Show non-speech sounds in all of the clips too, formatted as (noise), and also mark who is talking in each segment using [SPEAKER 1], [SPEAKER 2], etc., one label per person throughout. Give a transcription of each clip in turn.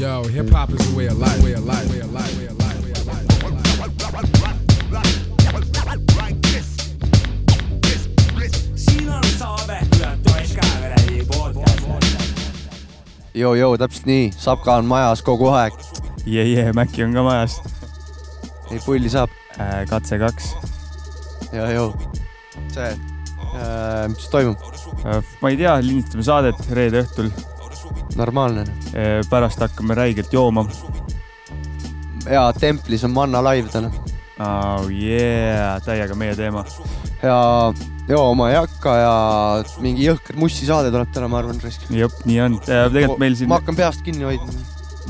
[SPEAKER 1] Yo, hip hop is a way of life, way of life, way of life, way of life, way of life.
[SPEAKER 2] siin on ületavas käevereli podcast.
[SPEAKER 3] joo, joo, täpselt nii, Sapka on majas kogu aeg.
[SPEAKER 4] jee, jee, Maci on ka majas.
[SPEAKER 3] ei, pulli saab.
[SPEAKER 4] katse kaks.
[SPEAKER 3] ja, joo. see, mis toimub?
[SPEAKER 4] ma ei tea, lindistame saadet reede õhtul.
[SPEAKER 3] normaalne.
[SPEAKER 4] pärast hakkame räigelt jooma.
[SPEAKER 3] ja templis on Manna live täna.
[SPEAKER 4] oh yeah, täiega meie teema.
[SPEAKER 3] ja jooma ei hakka ja mingi jõhker Mussi saade tuleb täna, ma arvan, risk.
[SPEAKER 4] jep, nii on. tegelikult meil siin
[SPEAKER 3] ma, hakkan peast kinni hoidma.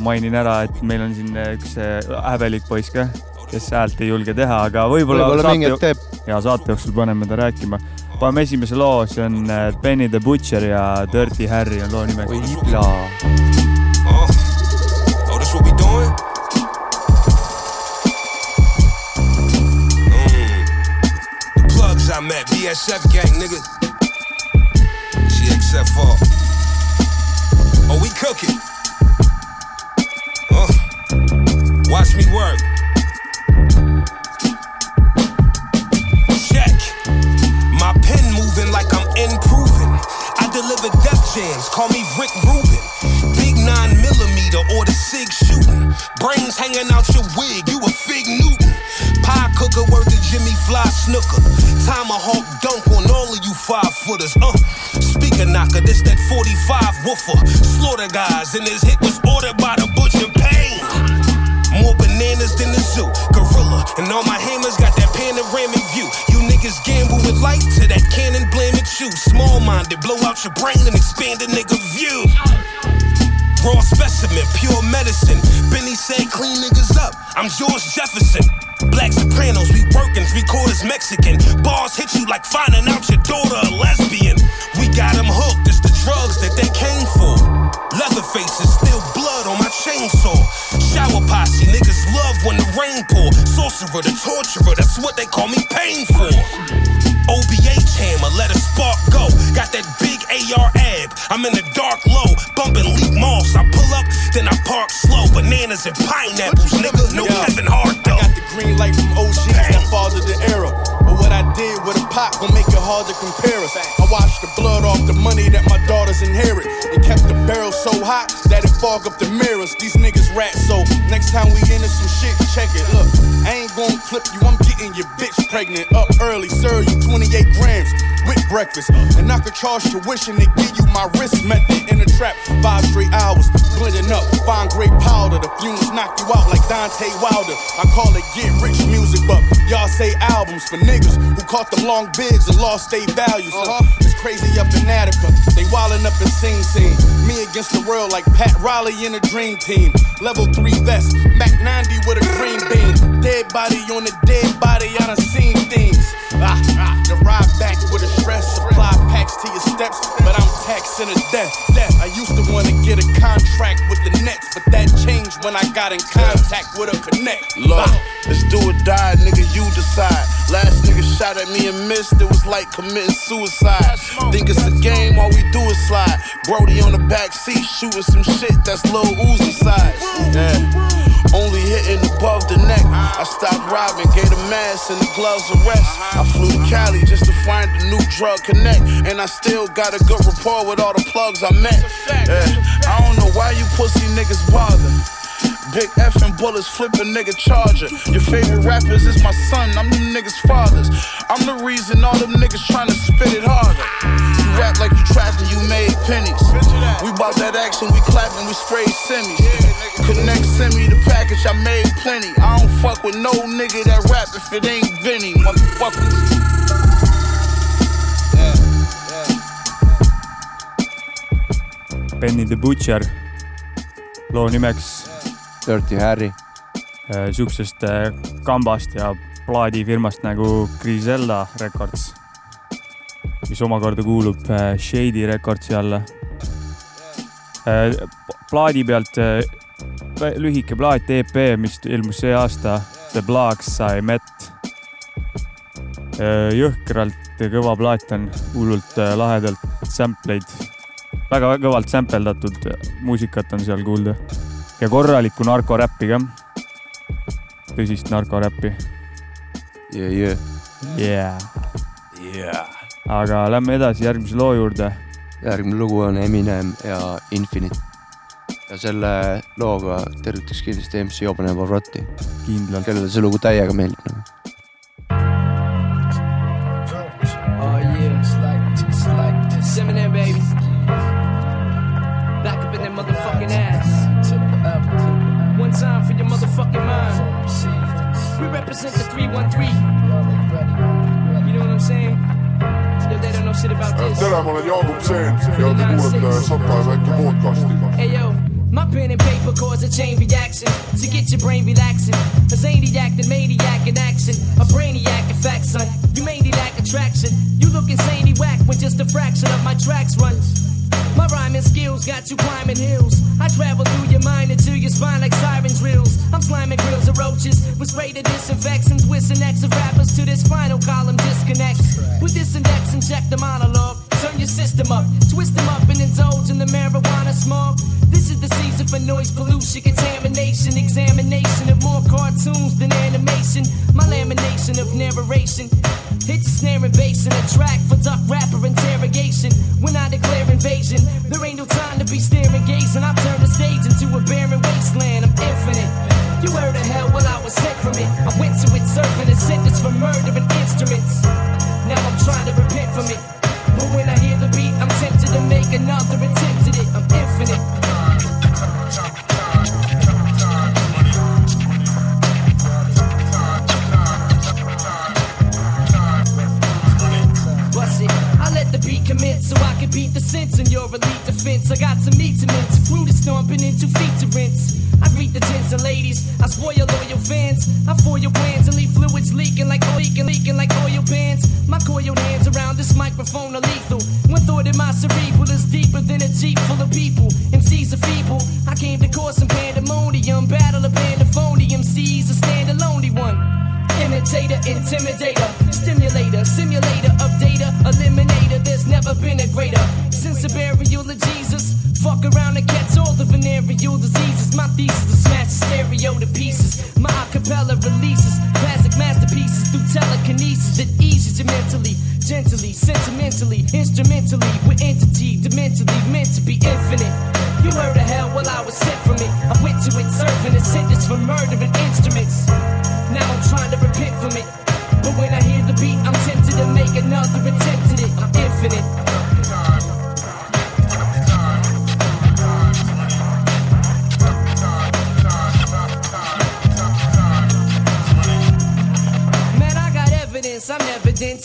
[SPEAKER 4] mainin ära, et meil on siin üks äh, häbelik poiss ka, kes häält ei julge teha, aga võib-olla
[SPEAKER 3] võib-olla mingi hetk, teeb.
[SPEAKER 4] ja saate jooksul paneme ta rääkima. Paneme esimese loo, see on äh, Benny the Butcher ja Dirty Harry on loo nimeks.
[SPEAKER 3] oi ibla.
[SPEAKER 5] Oh, this what we doing? Mm. I met, BSF gang, nigga. GXFR. Oh, we cooking. Uh, watch me work. Jams, call me Rick Rubin. Big nine millimeter or the SIG shooting. Brains hanging out your wig, you a fig Newton. Pie cooker worth the Jimmy Fly snooker. Tomahawk dunk on all of you five footers. Uh, speaker knocker, this that 45 woofer. Slaughter guys, and his hit was ordered by the butcher pain. More bananas than the zoo. Gorilla. And all my hammers got that panoramic view. You niggas gamble with life to that cannon blame at you. Small minded, blow out your brain and expand a nigga view. Raw specimen, pure medicine. Benny said clean niggas up. I'm George Jefferson. Black Sopranos, we working three quarters Mexican. Bars hit you like finding out your daughter a lesbian. We got them hooked, it's the drugs that they came for. Leatherface is still blood on my chainsaw. Shower posse, niggas love when the rain pour. Sorcerer, the torturer, that's what they call me pain for. OBH hammer, let a spark go. Got that big AR ab. I'm in the dark low, bumping leak moss. I pull up, then I park slow. Bananas and pineapples, nigga. No
[SPEAKER 6] Yeah.
[SPEAKER 5] Kevin Hart though.
[SPEAKER 6] I got the green light from OGs that fathered the era. But what I did with a pot gon' make it hard to compare us. I washed the blood off the money that my daughters inherit. And kept the barrel so hot that it fog up the mirrors. These niggas rat so next time we into some shit, check it. Look, I ain't gon' clip you, I'm getting your bitch pregnant. Up early, sir, you 28 grams breakfast. And I could charge tuition to give you my wrist method in the trap. Five straight hours, blending up, fine great powder. The fumes knock you out like Deontay Wilder. I call it get rich music, but y'all say albums for niggas who caught them long bids and lost their values. Uh, it's crazy up in Attica. They wildin' up in Sing Sing. Me against the world like Pat Riley in a dream team. Level 3 vest, Mac 90 with a green beam. Dead body on a dead body, I done seen things. Ah, the ride back with a stress. Supply packs to your steps, but I'm taxing to death. death. I used to wanna get a contract with the Nets, but that changed when I got in contact with a connect.
[SPEAKER 7] Look, it's do or die, nigga, you decide. Last nigga shot at me and missed, it was like committing suicide. Think it's a game, all we do is slide. Brody on the back seat shooting some shit that's low Uzi size. Yeah. Only hitting above the neck. I stopped robbing, gave the mask and the gloves a rest. I flew to Cali just to find a new drug connect. And I still got a good rapport with all the plugs I met. Yeah. I don't know why you pussy niggas bother. Big effing bullets, flip a nigga charger. Your favorite rappers is my son, I'm them niggas' fathers. I'm the reason all them niggas tryna spit it harder. You rap like you trapped and you made pennies. We bought that action, we clapping, we sprayed semis. Connect, send me the package, I made plenty. I don't fuck with no nigga that rap if it ain't Benny, motherfuckers.
[SPEAKER 4] Benny the Butcher, loo nimeks
[SPEAKER 3] Dirty Harry.
[SPEAKER 4] äh, siuksest äh, kambast ja plaadifirmast nagu Grisella Records, mis omakorda kuulub äh, Shady Recordsi alla. plaadi pealt lühike plaat EP, mis ilmus see aasta, The Blacks I Met. jõhkralt kõva plaat on, hullult lahedalt sampleid, väga kõvalt sampeldatud muusikat on seal kuulda. ja korralikku narkoräppi ka. tõsist narkoräppi
[SPEAKER 3] yeah,. Yeah.
[SPEAKER 4] yeah..
[SPEAKER 8] Yeah.
[SPEAKER 4] aga lähme edasi järgmise loo juurde.
[SPEAKER 3] järgmine lugu on Eminem ja Infinite ja selle looga tervitaks kindlasti MC Jobane Pavrotti.
[SPEAKER 4] kindlalt.
[SPEAKER 3] kellele see lugu täiega meeldib nagu.
[SPEAKER 9] Time for your motherfucking mind. We represent the 313. You know what I'm saying? Äh,
[SPEAKER 10] tere, ma olen Jaagup Seen ja te kuulate Sapa ja Väike podcasti.
[SPEAKER 9] My pen and paper cause a chain reaction to get your brain relaxing. A zaniac, the maniac in action. A brainiac, in fact, son. You mainly lack attraction. You look insanely whack when just a fraction of my tracks run. My rhyming skills got you climbing hills. I travel through your mind into your spine like siren drills. I'm sliming grills of roaches with spray to disinfectants, whizzing X of rappers to this final column disconnects. With this index, inject the monologue. Your system up, twist them up, and indulge in the marijuana smoke. This is the season for noise pollution, contamination, examination of more cartoons than animation. My lamination of narration. Hits a snare and bass in a track for duck rapper interrogation. When I declare invasion, there ain't no time to be staring, gazing. I turn the stage into a barren wasteland. I'm infinite. You heard of hell, well, I was sent from it. I went to it serving a sentence for murdering instruments. Now I'm trying to repent from it. But when I hear the beat, I'm tempted to make another attempt at it. I'm infinite. So I can beat the sense in your elite defense. I got some meat to mince, fruit is stomping into feet to rinse. I greet the tens and ladies, I spoil loyal fans. I foil your plans and leave fluids leaking like leaking, leaking like oil pans. My coiled hands around this microphone are lethal. One thought in my cerebral is deeper than a jeep full of people. MCs are feeble. I came to cause some pandemonium, battle of pandemonium. C's a standalone one. Imitator, intimidator, stimulator, simulator data, eliminator. There's never been a greater since the burial of Jesus. Fuck around and catch all the venereal diseases. My thesis is smash the stereo to pieces. My acapella releases classic masterpieces through telekinesis that eases you mentally, gently, sentimentally, instrumentally, with entity, dementally meant to be infinite. You heard of hell, well I was sent from it. I went to it serving a sentence for murdering instruments. Now I'm trying to repent from it. But when I hear the beat, I'm tempted to make another attempt at it. I'm infinite.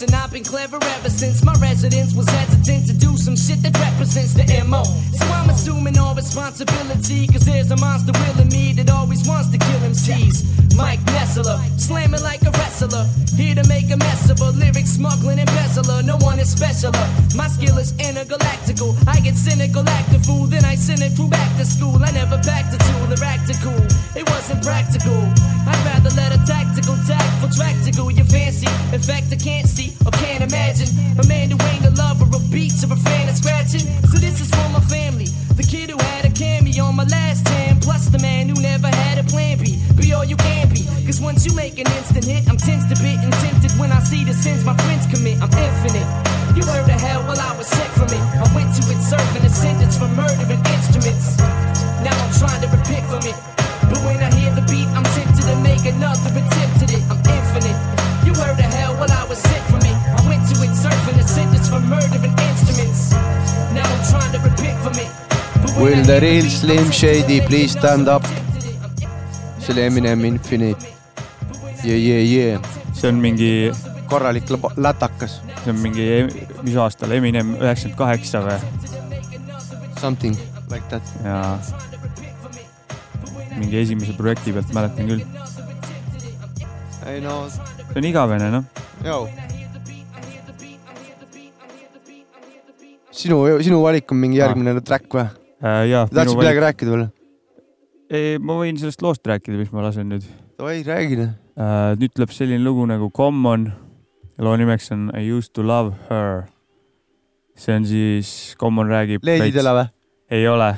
[SPEAKER 9] I'm and I've been clever ever since my residence was hesitant to do some shit that represents the MO. So I'm assuming all responsibility, cause there's a monster will in me that always wants to kill MCs. Mike Nessler, slamming like a wrestler, here to make a mess of a lyric smuggling embezzler. No one is specialer. My skill is intergalactical. I get cynical, act a fool, then I send it back to school. I never packed a tool or cool. It wasn't practical. I'd rather let a tactical, tactful track to go. You fancy? In fact, I can't see or can't imagine a man who ain't a lover of beats or a fan of scratching. So this is for my family. The kid who once you make an instant hit, I'm tense to bit and tempted when I see the sins my friends commit. I'm infinite. You heard of hell, well, I was sent from it. I went to it serving a sentence for murdering instruments. Now I'm trying to repent from it. But when I hear the beat, I'm tempted to make another attempt at it. I'm infinite. You heard of hell, well, I was sent from it. I went to it serving a sentence for murdering instruments. Now I'm trying to repent from it.
[SPEAKER 3] Will the real Slim Shady please stand up?
[SPEAKER 9] attempt at it. I'm infinite.
[SPEAKER 3] see oli Eminem Infinite. Yeah, yeah, yeah.
[SPEAKER 4] see on mingi,
[SPEAKER 3] korralik lätakas,
[SPEAKER 4] see on mingi, mis aastal Eminem üheksakümmend kaheksa või?
[SPEAKER 3] something like that.
[SPEAKER 4] ja mingi esimese projekti pealt mäletan küll.
[SPEAKER 3] ei no,
[SPEAKER 4] see on igavene noh,
[SPEAKER 3] sinu, sinu valik on mingi järgmine track või?
[SPEAKER 4] Äh,
[SPEAKER 3] tahtsid midagi rääkida veel?
[SPEAKER 4] ei, ma võin sellest loost rääkida, mis ma lasen nüüd.
[SPEAKER 3] oi, räägi noh.
[SPEAKER 4] Nüüd tuleb selline lugu nagu Common. loo nimeks on I used to love her. see on siis, Common räägib.
[SPEAKER 3] leedidele või?
[SPEAKER 4] ei ole,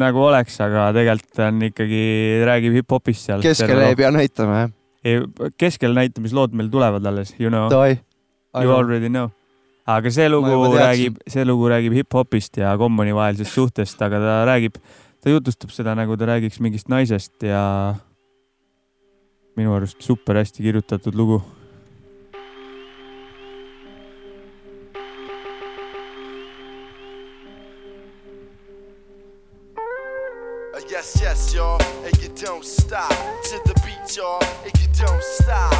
[SPEAKER 4] nagu oleks, aga tegelikult on ikkagi, räägib hip-hopist seal.
[SPEAKER 3] keskele ei pea näitama jah?
[SPEAKER 4] ei, keskel näitamislood meil tulevad alles, you know, you already know. aga see lugu räägib, see lugu räägib hip-hopist ja kommuni vahelisest suhtest, aga ta räägib, ta jutustab seda nagu ta räägiks mingist naisest ja minu arust super hästi kirjutatud lugu.
[SPEAKER 11] Yes, yes, y'all, and you don't stop to the beat, y'all, and you don't stop.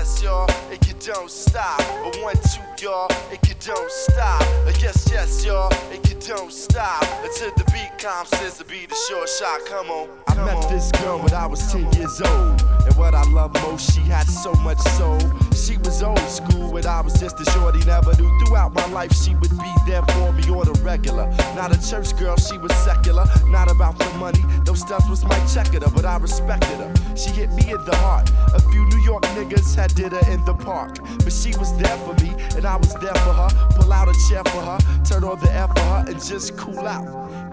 [SPEAKER 11] Yes, y'all, and you don't stop. A one, two, y'all, and you don't stop. Uh, yes, yes, y'all, and you don't stop. To the beat, calm says to be the short shot. Come on. I met this girl when I was 10 years old. And what I love most, she had so much soul. She was old school, and I was just a shorty, never knew. Throughout my life, she would be there for me on the regular. Not a church girl, she was secular. Not about the money, those stuff was my checker, but I respected her. She hit me in the heart. A few New York niggas had did her in the park. But she was there for me, and I was there for her. Pull out a chair for her, turn on the air for her, and just cool out.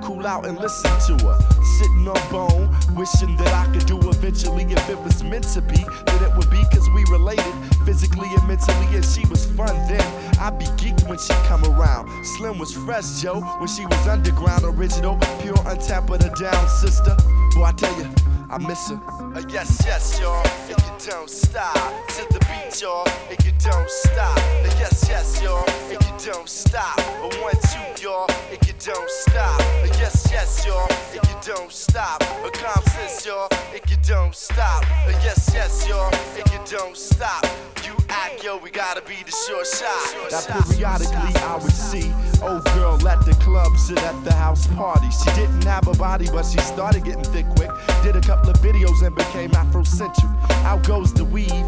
[SPEAKER 11] Cool out and listen to her. Sitting on bone, wishing that I could do eventually. If it was meant to be, then it would be cause we related physically and mentally. And she was fun then. I'd be geeked when she come around. Slim was fresh, Joe, when she was underground, original, pure, untapped, but a down sister. Boy, I tell you, I miss her. Uh, yes, yes, y'all, and you don't stop. To the beat, y'all, and you don't stop. Uh, yes, yes, y'all, and you don't stop. A one, two, y'all, you don't stop. Yes, yes, y'all, and you don't stop. A sense, y'all, and you don't stop. Yes, yes, y'all, and you don't stop. You act, yo, we gotta be the short shot. Now, periodically, I would see old girl at the club, sit at the house party. She didn't have a body, but she started getting thick quick. Did a couple of videos and became Afrocentric. Out goes the weave,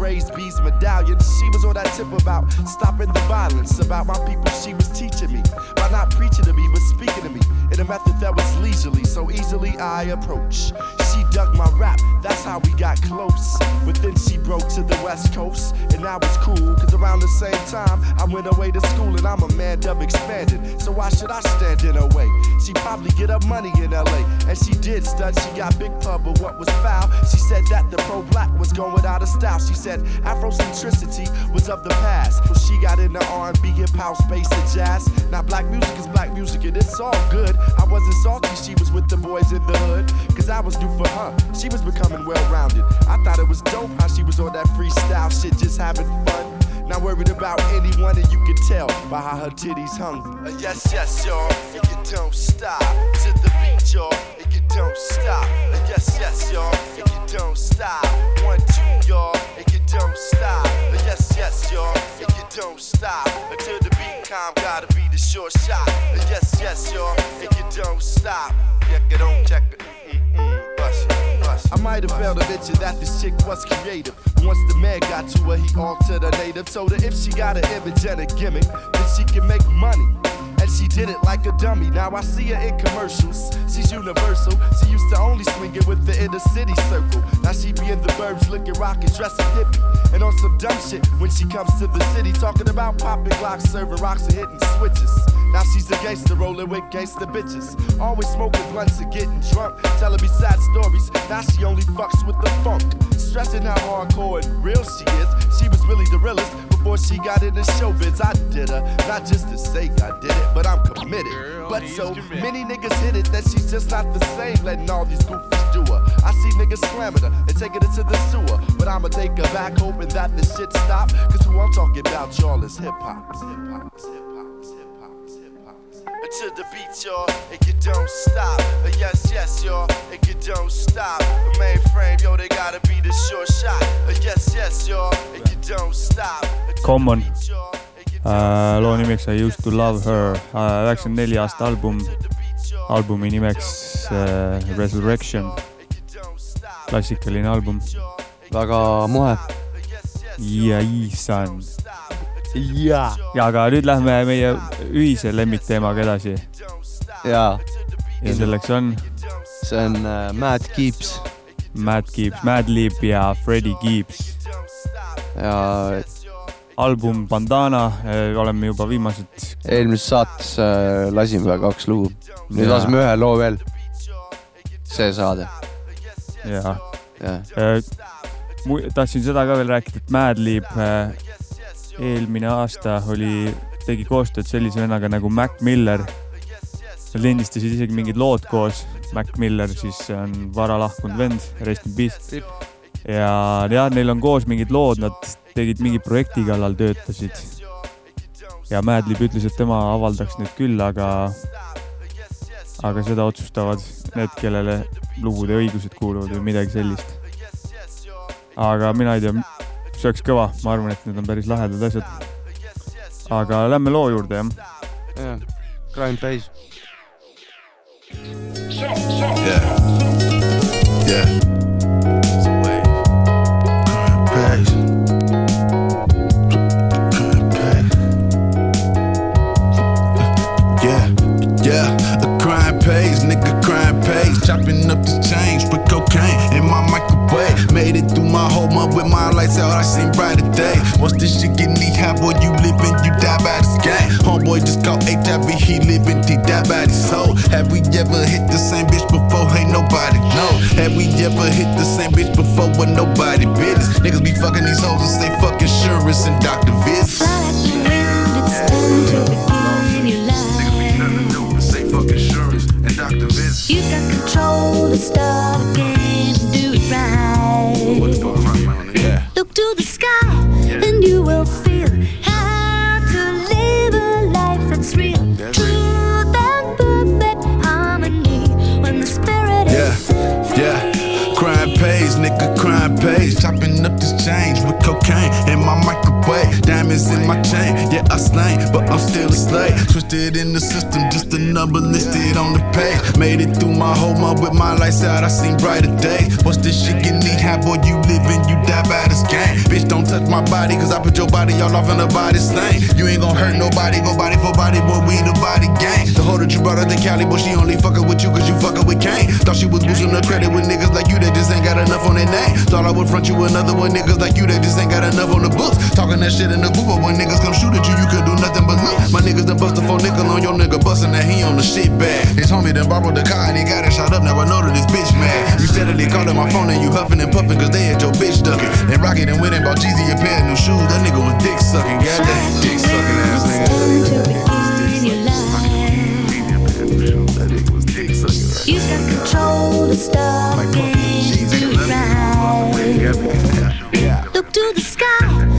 [SPEAKER 11] goes the medallion. She was on that tip about stopping the violence, about my people she was teaching me. By not preaching to me, but speaking to me in a method that was leisurely, so easily I approach. She dug my rap, that's how we got close. But then she broke to the west coast, and I was cool, cause around the same time I went away to school and I'm a man dub expanded. So why should I stand in her way? She probably get her money in LA, and she did stud, she got big pub, but what was foul? She said that the pro black was going out of style. She said Afrocentricity was of the past. So she got into R&B, hip house, space, and jazz. Now black music is black music, and it's all good. I wasn't salty, she was with the boys in the hood, I was new for her. She was becoming well rounded. I thought it was dope how she was on that freestyle shit, just having fun. Not worried about anyone, and you can tell by how her titties hung. Uh, yes, yes, y'all, and you don't stop to the beat, y'all, and you don't stop. Uh, yes, yes, y'all, and you don't stop. One, two, y'all, and you don't stop. Uh, yes, yes, y'all, and you don't stop. Until the beat calm, gotta be the short shot. Uh, yes, yes, y'all, and you don't stop. Check it on, check it. I might have failed to mention that this chick was creative. Once the man got to her, he altered her native. Told her if she got an image and a gimmick, then she can make money. And she did it like a dummy. Now I see her in commercials. She's universal. She used to only swing it with the inner city circle. Now she be in the burbs looking rockin', dressing hippie. And on some dumb shit when she comes to the city. Talking about popping glocks, serving rocks, and hitting switches. Now she's a gangster rolling with gangster bitches. Always smoking blunts and getting drunk. Telling me sad stories. Now she only fucks with the funk. Stressing how hardcore and real she is. She was really the realest before she got into showbiz. I did her, not just to say I did it, but I'm committed. But so many niggas hit it that she's just not the same, letting all these goofies do her. I see niggas slamming her and taking it to the sewer, but I'ma take her back, hoping that the shit stop. Cause who I'm talking about, y'all, is hip hop. To the beat, y'all, and you don't stop. Uh, yes, yes, y'all, and you don't stop. The mainframe, yo, they gotta be the short shot. Uh, yes, yes, y'all, and you don't stop. Uh,
[SPEAKER 4] Common. äh,. loo nimeks I used to love her üheksakümne neli aasta album, albumi nimeks äh, Resurrection, klassikaline album.
[SPEAKER 3] väga moe.
[SPEAKER 4] ja issand.
[SPEAKER 3] jaa.
[SPEAKER 4] ja aga nüüd lähme meie ühise lemmikteemaga edasi
[SPEAKER 3] jaa,
[SPEAKER 4] ja selleks on
[SPEAKER 3] see on äh, Mad Keeps
[SPEAKER 4] Matt Gibbs, Madlib ja Freddie Gibbs.
[SPEAKER 3] ja
[SPEAKER 4] album Bandana, oleme juba viimased,
[SPEAKER 3] eelmises saates äh, lasime kaks lugu, nüüd
[SPEAKER 4] Jaa.
[SPEAKER 3] laseme ühe loo veel. see saade,
[SPEAKER 4] jaa.
[SPEAKER 3] jah.
[SPEAKER 4] tahtsin seda ka veel rääkida, et Madlib äh, eelmine aasta oli, tegi koostööd sellise vennaga nagu Mac Miller. Nad lindistasid isegi mingid lood koos, Mac Miller siis on vara lahkunud vend, rest in peace. ja jah, neil on koos mingid lood, nad tegid mingi projekti kallal, töötasid. ja Madlib ütles, et tema avaldaks neid küll, aga, aga seda otsustavad need, kellele lugude õigused kuuluvad või midagi sellist. aga mina ei tea, see oleks kõva, ma arvan, et need on päris lahedad asjad. aga lähme loo juurde, jah.
[SPEAKER 3] jah, Crime Pays.
[SPEAKER 12] Yeah. Yeah. Pays. Yeah. Yeah. A crime pays, nigga. Crime pays. Chopping up the change with cocaine microwave. Made it through my whole month with my lights out. I seen brighter days. Once this shit get knee high, boy, you living, you die by this game. Homeboy just caught HIV, he living, he die by his soul. Have we ever hit the same bitch before? Ain't nobody know. Have we ever hit the same bitch before with nobody business? Niggas be fucking these hoes and say fuck insurance and doctor visits. Say fuck insurance and doctor visits.
[SPEAKER 13] You got control to start
[SPEAKER 12] Diamonds in my chain, yeah, I slain, but I'm still a slave. Twisted in the system, just a number listed on the page. Made it through my whole month with my lights out, I seen brighter days. What's this shit get knee high, boy? You living, you die by this game. Bitch, don't touch my body, cause I put your body all off in the body stain. You ain't gon' hurt nobody, go body for body, boy, we the body gang. The hoe that you brought out to Cali, but she only fuckin' with you cause you fuckin' with Kane. Thought she was boosting the credit with niggas like you that just ain't got enough on their name. Thought I would front you another one, niggas like you that just ain't got enough on the books. Talking that shit in the booth, but when niggas come shoot at you, you could do nothing but look. My niggas done bust a four nickel on your nigga, bustin' that he on the shit bag. His homie done borrowed the car and he got it shot up, now I know that this bitch mad. You steadily calling my phone and you huffing and puffing cause they had your bitch. And Rocket and went and bought Jeezy a pair of new shoes, that nigga was dick goddamn dick ass nigga.
[SPEAKER 13] You got control to start again and do right. Look to the sky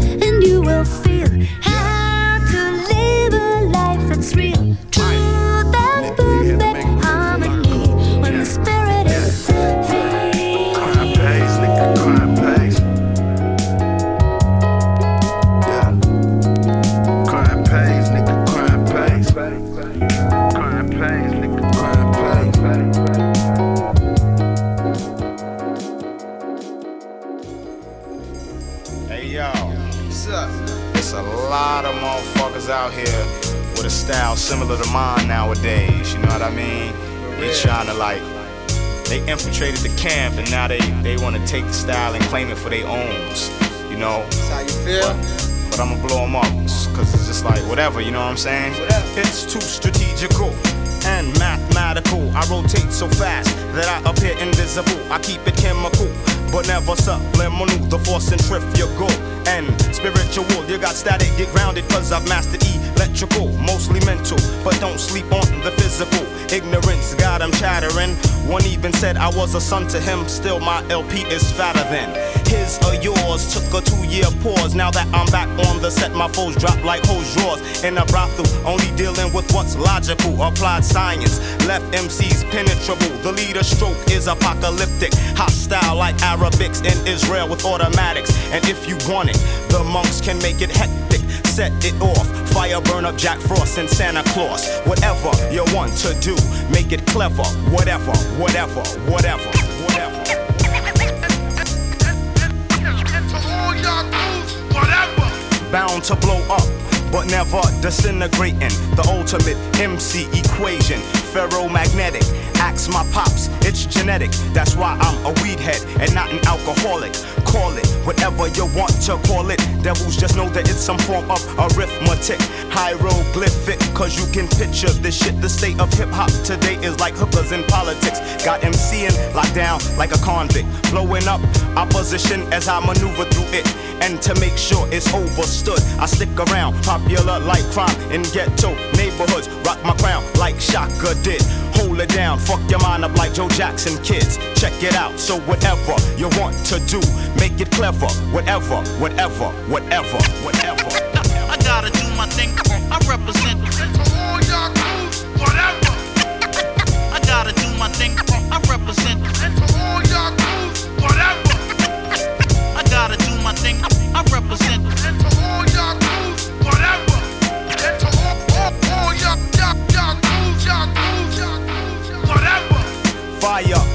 [SPEAKER 14] infiltrated the camp and now they they want to take the style and claim it for their owns. You know? That's how you feel. But, but I'ma blow them up, cause it's just like whatever. You know what I'm saying? It's too strategical and mathematical. I rotate so fast that I appear invisible. I keep it chemical, but never subliminal. The force centrifugal and spiritual. You got static, get grounded, cause I've mastered electrical. Mostly mental, but don't sleep on the physical. Ignorance got him chattering. One even said I was a son to him, still my LP is fatter than his or yours. Took a two year pause. Now that I'm back on the set, my foes drop like hose drawers. In a brothel, only dealing with what's logical. Applied science left MCs penetrable. The leader stroke is apocalyptic. Hostile like Arabics in Israel with automatics. And if you want it, the monks can make it hectic. Set it off. Fire burn up Jack Frost and Santa Claus. Whatever you want to do, make it clever. Whatever, whatever, whatever, whatever. Bound to blow up, but never disintegrating. The ultimate MC equation. ferromagnetic. Ask my pops, it's genetic. That's why I'm a weed head and not an alcoholic. Call it whatever you want to call it. Devils just know that it's some form of arithmetic. Hieroglyphic, cause you can picture this shit. The state of hip hop today is like hookers in politics. Got MCing locked down like a convict. Blowing up opposition as I maneuver through it. And to make sure it's overstood, I stick around. Popular like crime in ghetto neighborhoods. Rock my crown like Shaka did. Hold it down, fuck your mind up like Joe Jackson kids. Check it out, so whatever you want to do, make it clever. Whatever, whatever, whatever, whatever. (laughs)
[SPEAKER 15] I gotta do my thing. Uh, I represent all y'all crews, whatever. (laughs) I gotta do my thing. Uh, I represent
[SPEAKER 14] Fire,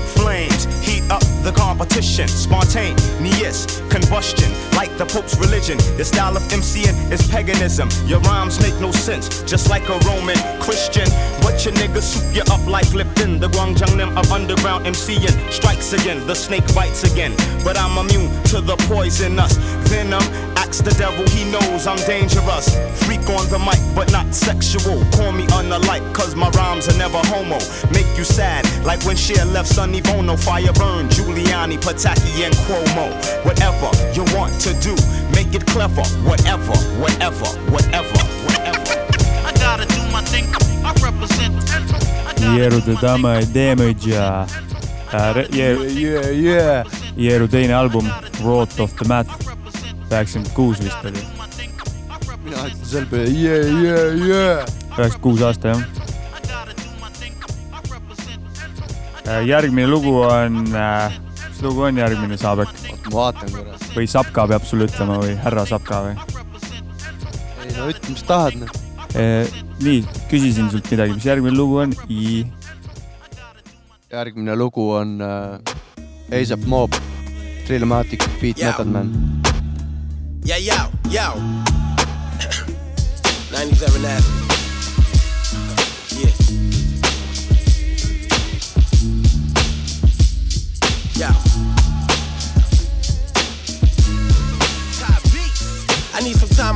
[SPEAKER 14] the competition. Spontaneous combustion, like the Pope's religion. Your style of MCing is paganism. Your rhymes make no sense, just like a Roman Christian. But your niggas soup you up like Lipton. The Guangzhou of underground MCing strikes again. The snake bites again. But I'm immune to the poisonous venom. Axe the devil, he knows I'm dangerous. Freak on the mic, but not sexual. Call me unalike, cause my rhymes are never homo. Make you sad, like when Cher left Sonny Bono. Fire burn, Giuliani, Pataki, and Cuomo. Whatever you want to do, make it clever. Whatever, whatever, whatever, whatever.
[SPEAKER 15] I gotta do my thing. I represent.
[SPEAKER 4] Jeeru the Dama Damage ja äh, Jeeru yeah, yeah. Jeeru teine album Wrought of the Math üheksakümmend kuus vist oli.
[SPEAKER 3] mina ütlen selle peale yeah, yeah, yeah.
[SPEAKER 4] üheksakümmend kuus aasta jah. Äh, järgmine lugu on äh,, mis lugu on järgmine Saabek?
[SPEAKER 3] ma vaatan korra.
[SPEAKER 4] või Sapka peab sulle ütlema või härra Sapka või?
[SPEAKER 3] ei no ütle, mis tahad noh.
[SPEAKER 4] nii, küsisin sult midagi, mis järgmine lugu on? I.
[SPEAKER 3] järgmine lugu on äh, ASAP Mob, Drillmatic, Beat. Method Man.
[SPEAKER 16] Yeah, yo, yo. (coughs) 97 Avenue.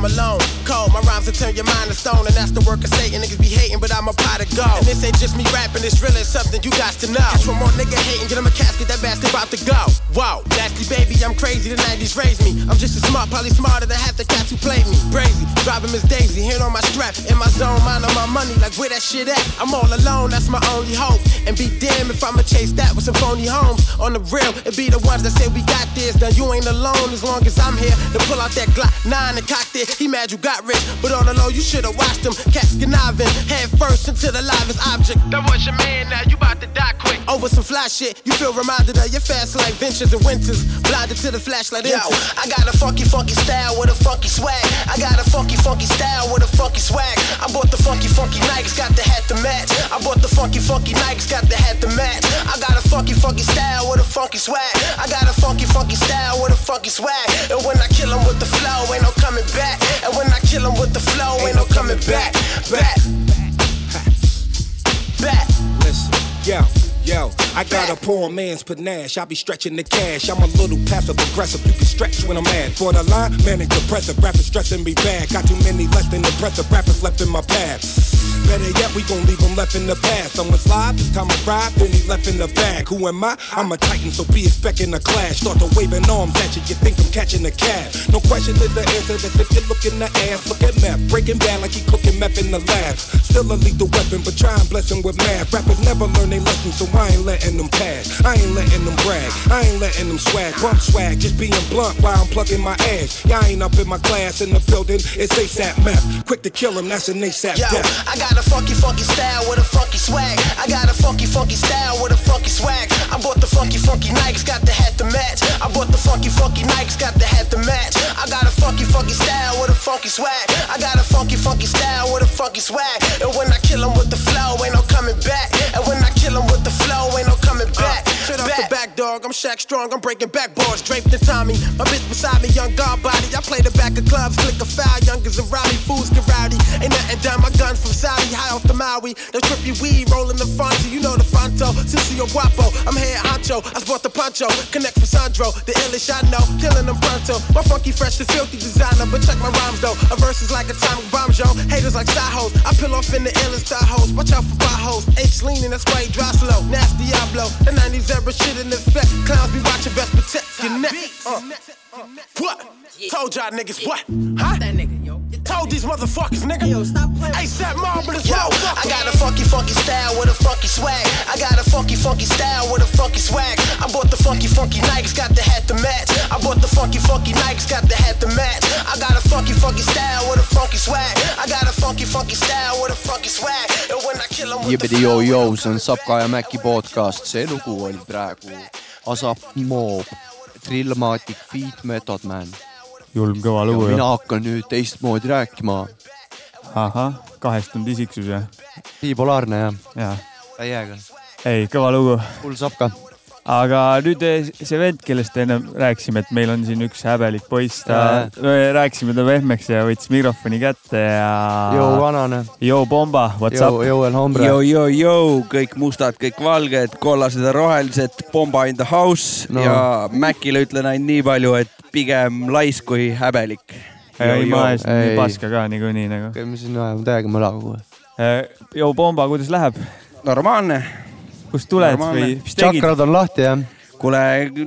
[SPEAKER 16] Some alone. Cold, my will turn your mind to stone, and that's the work of Satan. Niggas be hating, but I'm a pot of gold. And this ain't just me rapping, it's really something you got to know. Catch one more nigga hating, get him a casket, that bastard about to go. Whoa, nasty baby, I'm crazy, the 90s raised me. I'm just as smart, probably smarter than half the cats who played me. Brazy, driving Miss Daisy, hand on my strap, in my zone, mind on my money, like where that shit at? I'm all alone, that's my only hope. And be damned if I'ma chase that with some phony homes. On the real, it be the ones that say we got this. Now you ain't alone as long as I'm here to pull out that Glock 9 and cock it. He mad you got rich, but on the low, you should've watched him. Cats conniving, head first into the livest object. That was your man, now you about to die quick. Oh, Over some fly shit, you feel reminded of your fast life ventures and winters. Blinded to the flashlight. Yo, I got a funky, funky style with a funky swag. I got a funky, funky style with a funky swag. I bought the funky, funky Nikes, got the hat to match. I bought the funky, funky Nikes, got the hat to match. I got a funky, funky style with a funky swag. I got a funky, funky style with a funky swag. And when I kill 'em with the flow, ain't no coming back. And when I kill 'em with the flow, ain't no coming back. Back. Back.
[SPEAKER 17] Listen, yo, yo, I got a poor man's panache. I be stretching the cash. I'm a little passive aggressive. You can stretch when I'm mad. For the line, manic depressive. Rappers stressing me bad. Got too many less than impressive rappers left in my path. Better yet, we gon' leave them left in the past. Someone's live, this time I ride, then he left in the bag. Who am I? I'm a titan, so be expecting a clash. Start to waving arms at you, you think I'm catching a cab. No question is the answer, that's if you look in the ass. Look at meth, breaking bad like he cooking meth in the lab. Still a lethal weapon, but try and bless him with math. Rappers never learn they lesson, so I ain't letting them pass. I ain't letting them brag, I ain't letting them swag. Bump swag, just being blunt while I'm plugging my ass. Y'all ain't up in my class in the building, it's ASAP meth. Quick to kill him, that's an ASAP
[SPEAKER 16] Yo,
[SPEAKER 17] death.
[SPEAKER 16] I got Shaq Strong. I'm breaking backboards, draped in Tommy. My bitch beside me, young guard body. I play the back of clubs, flick a foul. Youngers around me, fools get rowdy. Ain't nothing done. My gun from Saudi, high off the Maui. The trippy weed rolling the Fonto. Know the Fonto. Guapo. I'm head honcho. I sport the poncho. Connect for Sandro. The illish I know. Killing them pronto. My funky, fresh, and filthy designer. But check my rhymes though. A verse is like atomic bomb, Joe. Haters like side hoes. I peel off in the illest star hoes. Watch out for potholes. H leaning, that's why he dry slow. Nasty Diablo. The 90s era shit in effect. Clowns be watching best protect your neck. Uh. What? Told y'all niggas what? Huh? That nigga, yo. Told these motherfuckers, nigga. Yo, stop playing. ASAP Marvelous
[SPEAKER 18] Yo, I got a funky, funky style with a funky swag. I got a funky, funky style with a funky swag. I bought the funky, funky Nikes, got the hat to match. I bought the funky, funky Nikes, got the hat to match. I got a funky, funky style with a funky swag. I got a funky, funky style with a funky swag. And when I kill 'em with the
[SPEAKER 3] joo joo, see on Sapka ja Mäki podcast, see lugu oli praegu Asap Moob, Drillmatic, Feet Method Man.
[SPEAKER 4] julm kõva lugu
[SPEAKER 3] mina hakkan nüüd teistmoodi rääkima.
[SPEAKER 4] ahah, kahestunud isiksus jah?
[SPEAKER 3] bipolaarne jah.
[SPEAKER 4] jaa.
[SPEAKER 3] täiega.
[SPEAKER 4] ei, kõva lugu.
[SPEAKER 3] hull Sapka.
[SPEAKER 4] aga nüüd see vend, kellest ennem rääkisime, et meil on siin üks häbelik poiss, ta, me rääkisime ta pehmeks ja võttis mikrofoni kätte ja.
[SPEAKER 3] Joo, vanane.
[SPEAKER 4] Joo Bomba, what's
[SPEAKER 3] Joo-
[SPEAKER 4] up?
[SPEAKER 3] Joel Hombre.
[SPEAKER 19] Yo, yo, yo, kõik mustad, kõik valged, kollased ja rohelised, Bomba in the house
[SPEAKER 3] No.
[SPEAKER 19] ja Mäkile ütlen ainult nii palju, et pigem lais kui häbelik.
[SPEAKER 4] ei, ma ees nii paska ka niikuinii nagu.
[SPEAKER 3] käime siin ajama täiega möla kogu aeg.
[SPEAKER 4] Joo Bomba, kuidas läheb?
[SPEAKER 19] normaalne.
[SPEAKER 4] kust tuled või mis tegid?
[SPEAKER 3] tšakrad on lahti jah?
[SPEAKER 19] kuule,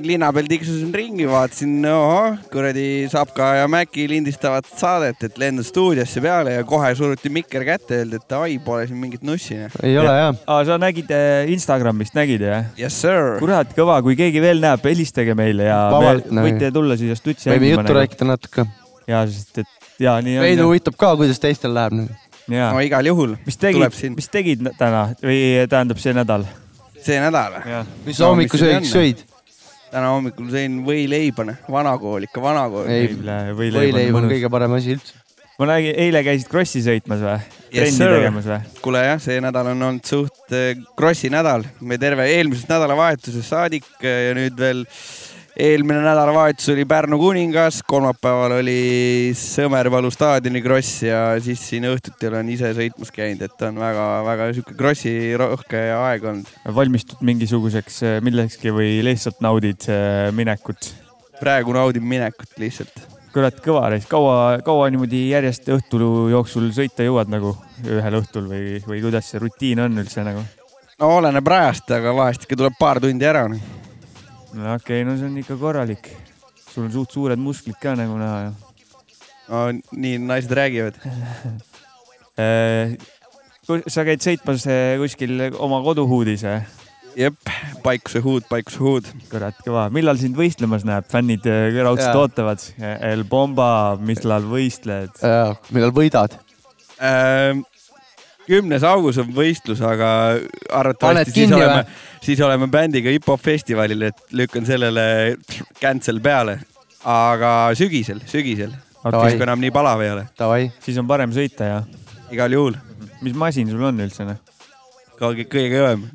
[SPEAKER 19] linna peal tiksusin ringi, vaatasin, ohoh, kuradi Sapka ja Mäki lindistavad saadet, et lendan stuudiosse peale ja kohe suruti mikker kätte, öeldi, et davai, pole siin mingit nussi.
[SPEAKER 3] ei ole jah.
[SPEAKER 4] aa, sa nägid eh, Instagramist, nägid jah?
[SPEAKER 19] Yes sir.
[SPEAKER 4] kurat, kõva, kui keegi veel näeb, helistage meile ja
[SPEAKER 3] Vabalt,
[SPEAKER 4] me,
[SPEAKER 3] nagu.
[SPEAKER 4] võite tulla siia stutsi
[SPEAKER 3] võime juttu rääkida natuke.
[SPEAKER 4] ja, sest et ja nii on.
[SPEAKER 3] Veidu huvitab ka, kuidas teistel läheb nüüd.
[SPEAKER 19] No igal juhul.
[SPEAKER 4] mis tegid, mis tegid täna või tähendab see nädal?
[SPEAKER 19] see nädal või?
[SPEAKER 3] mis sa hommikusöögiks sõid?
[SPEAKER 19] täna hommikul sõin võileibane, vanakool ikka, vanakool.
[SPEAKER 3] ei, võileib on kõige parem asi üldse.
[SPEAKER 4] ma nägin, eile käisid Krossi sõitmas või?
[SPEAKER 19] Yes,
[SPEAKER 4] trenni
[SPEAKER 19] sir.
[SPEAKER 4] tegemas või?
[SPEAKER 19] kuule jah, see nädal on olnud suht äh, krossi nädal, me terve eelmisest nädalavahetusest saadik äh, ja nüüd veel eelmine nädalavahetus oli Pärnu kuningas, kolmapäeval oli Sõmerpalu staadioni kross ja siis siin õhtuti olen ise sõitmas käinud, et on väga-väga sihuke krossi rohke aeg olnud.
[SPEAKER 4] valmistud mingisuguseks eh, millekski või lihtsalt naudid eh, minekut?
[SPEAKER 19] praegu naudin minekut lihtsalt.
[SPEAKER 4] kurat, kõva reis, kaua, kaua niimoodi järjest õhtu jooksul sõita jõuad nagu ühel õhtul või, või kuidas see rutiin on üldse nagu?
[SPEAKER 19] no oleneb rajast, aga vahest ikka tuleb paar tundi ära. noh.
[SPEAKER 4] No okei okay,, no see on ikka korralik. sul on suht suured musklid ka nagu näha ju.
[SPEAKER 19] no nii naised räägivad. (laughs)
[SPEAKER 4] sa käid sõitmas eh, kuskil oma koduhuudis või?
[SPEAKER 19] jep, paikuse huud, paikuse huud.
[SPEAKER 4] kurat, kõva. millal sind võistlemas näeb? fännid raudselt ootavad. El Bomba, millal võistled?
[SPEAKER 3] millal võidad?
[SPEAKER 19] Kümnes august on võistlus, aga arvatavasti siis
[SPEAKER 3] kinni
[SPEAKER 19] oleme siis oleme bändiga hip-hop festivalil, et lükkan sellele cancel peale. aga sügisel, sügisel okay., kui enam nii palav ei ole.
[SPEAKER 4] siis on parem sõita ja?
[SPEAKER 19] igal juhul.
[SPEAKER 4] mis masin sul on üldse noh?
[SPEAKER 19] kõige, kõige kõvem.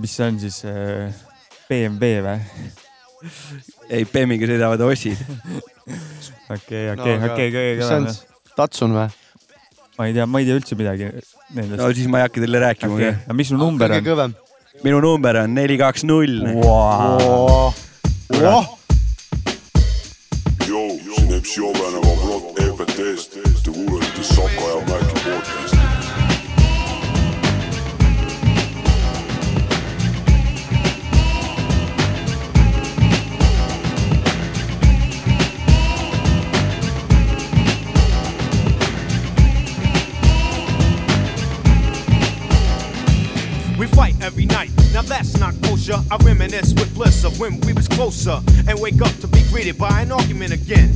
[SPEAKER 4] mis see on siis? BMW või?
[SPEAKER 3] Äh,
[SPEAKER 19] ei, Bemmiga sõidavad ossid. (laughs)
[SPEAKER 4] okei, okei, okei, kõige kõvem.
[SPEAKER 3] Datsun või?
[SPEAKER 4] Ma ei tea, ma ei tea üldse midagi nendest.
[SPEAKER 19] no siis ma ei hakka teile rääkima okay..
[SPEAKER 4] aga mis su number on?
[SPEAKER 19] minu number on neli, kaks, null.
[SPEAKER 20] Closer and wake up to be greeted by an argument again.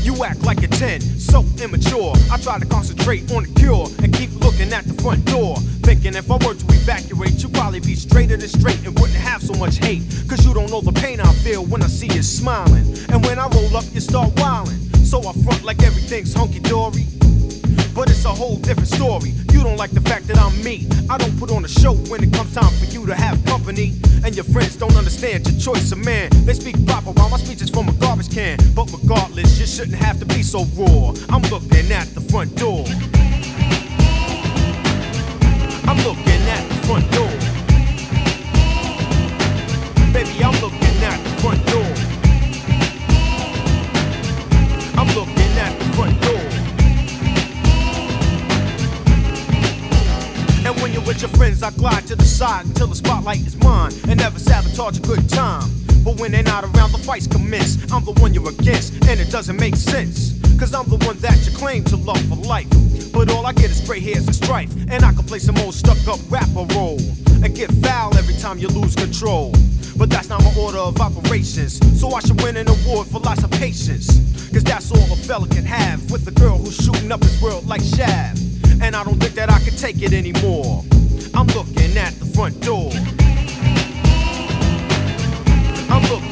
[SPEAKER 20] You act like a 10, so immature. I try to concentrate on the cure and keep looking at the front door. Thinking if I were to evacuate, you'd probably be straighter than straight and wouldn't have so much hate. Cause you don't know the pain I feel when I see you smiling. And when I roll up, you start wilding. So I front like everything's hunky dory.
[SPEAKER 21] But it's a whole different story. You don't like the fact that I'm me. I don't put on a show when it comes time for you to have company. And your friends don't understand your choice of man. They speak proper while my speech is from a garbage can. But regardless, you shouldn't have to be so raw. I'm looking at the front door. I'm looking at the front door. Baby, I'm looking at the front door. With your friends, I glide to the side until the spotlight is mine and never sabotage a good time. But when they're not around, the fights commence. I'm the one you're against, and it doesn't make sense. Cause I'm the one that you claim to love for life. But all I get is gray hairs and strife. And I can play some old stuck up rapper role. And get foul every time you lose control. But that's not my order of operations. So I should win an award for lots of patience. Cause that's all a fella can have with a girl who's shooting up his world like Shaft. And I don't think that I can take it anymore. I'm looking at the front door. I'm looking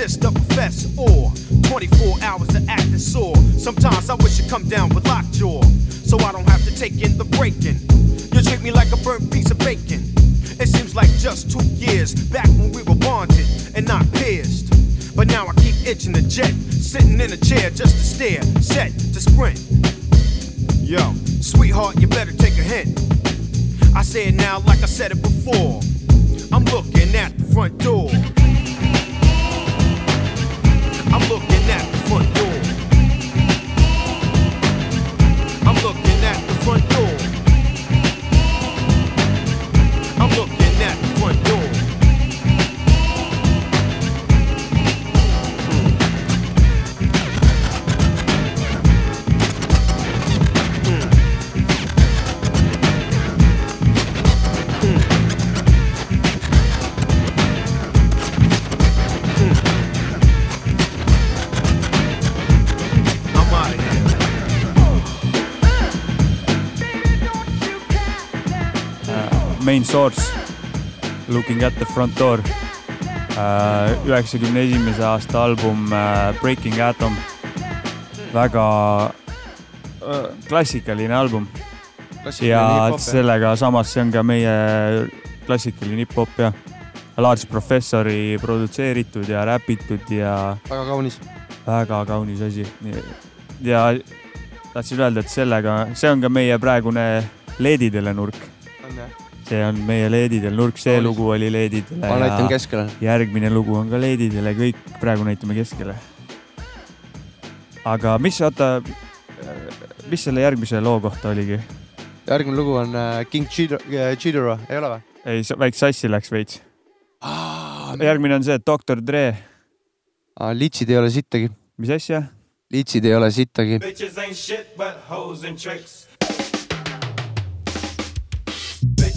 [SPEAKER 21] Trying
[SPEAKER 4] Main Source, Looking at the front door. üheksakümne esimese aasta album äh, Breaking Atom. väga äh, klassikaline album. Ja
[SPEAKER 3] jah.
[SPEAKER 4] sellega samas see on ka meie klassikaline hip-hop ja Large Professori produtseeritud ja räpitud ja
[SPEAKER 3] väga kaunis.
[SPEAKER 4] väga kaunis asi. ja tahtsin öelda, et sellega, see on ka meie praegune leedidele nurk. See on meie leedidel nurk, see lugu oli leedidele.
[SPEAKER 3] Ma näitan keskele.
[SPEAKER 4] järgmine lugu on ka leedidele, kõik praegu näitame keskele. aga mis, oota, mis selle järgmise loo kohta oligi?
[SPEAKER 3] järgmine lugu on äh, King Chidoro, Chidoro, ei ole või?
[SPEAKER 4] ei, väike sassi läks veits. järgmine on see Doktor Dre.
[SPEAKER 3] litsid ei ole sittagi.
[SPEAKER 4] mis asja?
[SPEAKER 3] litsid ei ole sittagi.
[SPEAKER 22] Bitches ain't shit but hoes and tricks.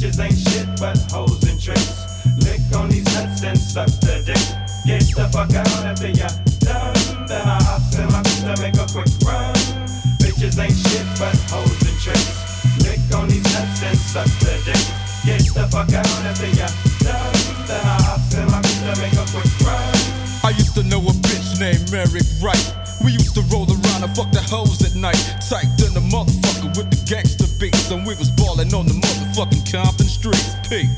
[SPEAKER 22] Bitches ain't shit but hoes and tricks. Lick on these nuts and suck the dick. Get the fuck out after ya done. Then I hops in my to make a quick run. Bitches ain't shit but hoes and tricks. Lick on these nuts and suck the dick. Get the fuck out after ya done. Then I hops in my to make a quick run.
[SPEAKER 23] I used to know a bitch named Eric Wright. We used to roll around and fuck the hoes at night. Tight than the motherfucker with the gangster. And we was ballin' on the motherfucking Compton streets. P.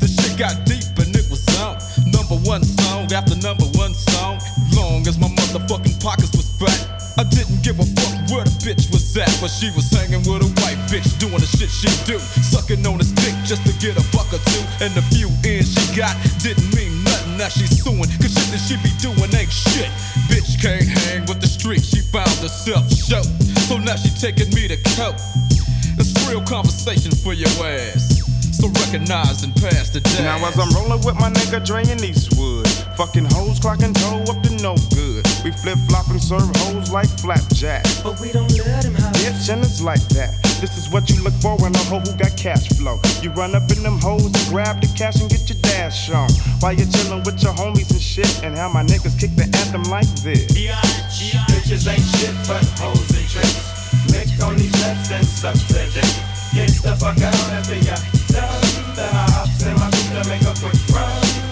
[SPEAKER 23] The shit got deep and it was out. Number one song after number one song. Long as my motherfucking pockets was fat. I didn't give a fuck where the bitch was at. But she was hanging with a white bitch doing the shit she do. Sucking on his dick just to get a buck or two. And the few ends she got didn't mean nothing. Now she's suing. Cause shit that she be doing ain't shit. Bitch can't hang with the street. She found herself show. So now she taking me to court. It's real conversation for your ass. So recognize and pass the dash.
[SPEAKER 14] Now as I'm rolling with my nigga Dre in Eastwood, fucking hoes clocking toe up to no good. We flip flop and serve hoes like flapjack.
[SPEAKER 9] But we don't let him have
[SPEAKER 14] Bitch, and it's like that. This is what you look for in a hoe who got cash flow. You run up in them hoes and grab the cash and get your dash on. While you're chilling with your homies and shit, and how my niggas kick the anthem like this.
[SPEAKER 22] Bitches ain't shit but hoes and tricks. Get the fuck out. Then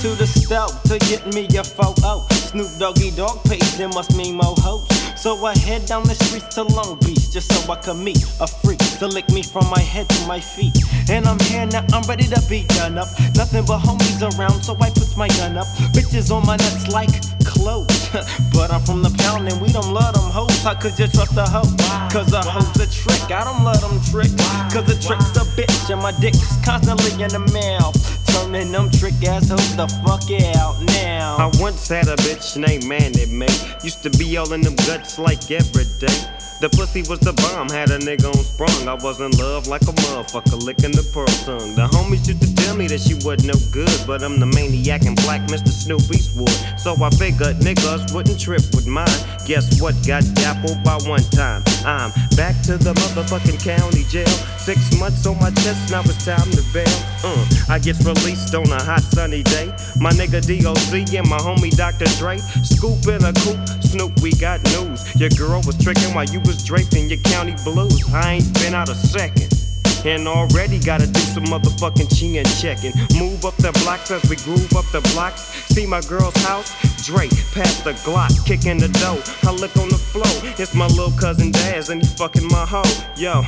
[SPEAKER 22] to
[SPEAKER 24] the stove to get me a photo. Snoop Doggy Dogg page, there must mean more hoes. So I head down the streets to Long Beach just so I could meet a freak to lick me from my head to my feet. And I'm here now, I'm ready to be done up. Nothing but homies around, so I put my gun up. Bitches on my nuts like clothes. (laughs) but I'm from the pound and we don't love them hoes. How could you trust a hoe? Cause a hoe's a trick. I don't love them trick. Cause a trick's a bitch and my dick's constantly in the mouth. Turning them trick the fuck out now.
[SPEAKER 25] I once had a bitch named Mandy Mae. Used to be all in them guts like every day. The pussy was the bomb, had a nigga on sprung. I was in love like a motherfucker, licking the pearl tongue. The homies used to tell me that she wasn't no good, but I'm the maniac and black Mr. Snoop Eastwood. So I figured niggas wouldn't trip with mine. Guess what? Got dappled by one time. I'm back to the motherfucking county jail. Six months on my chest, now it's time to bail. Uh, I get released on a hot sunny day. My nigga DOC and my homie Dr. Dre. Scoop in a coupe, Snoop, we got news. Your girl was tricking while you was draped in your county blues. I ain't been out a second. And already gotta do some motherfucking chin and checking. Move up the blocks as we groove up the blocks. See my girl's house? Drake, past the Glock, kicking the dough. I look on the floor, it's my little cousin Daz, and he fucking my hoe. Yo,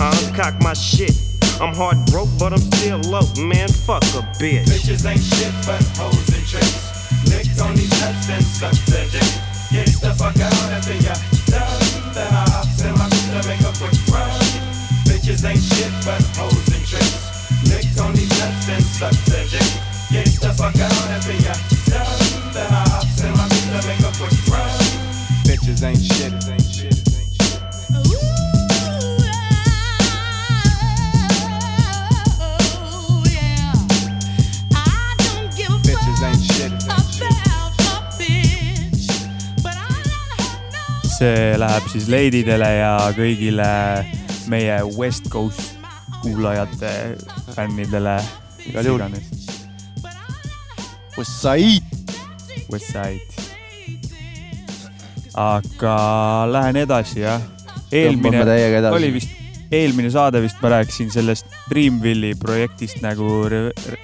[SPEAKER 25] I uncock my shit. I'm hard broke, but I'm still low. Man, fuck a bitch.
[SPEAKER 22] Bitches ain't shit but hoes and tricks. Lick on these nuts and suck the dick. Get the fuck out after ya
[SPEAKER 4] see läheb siis leididele ja kõigile meie West Coast kuulajate, fännidele.
[SPEAKER 3] Igal juhul. West Side.
[SPEAKER 4] West Side. aga lähen edasi jah. eelmine oli vist, eelmine saade vist ma rääkisin sellest Dreamville'i projektist nagu Re Re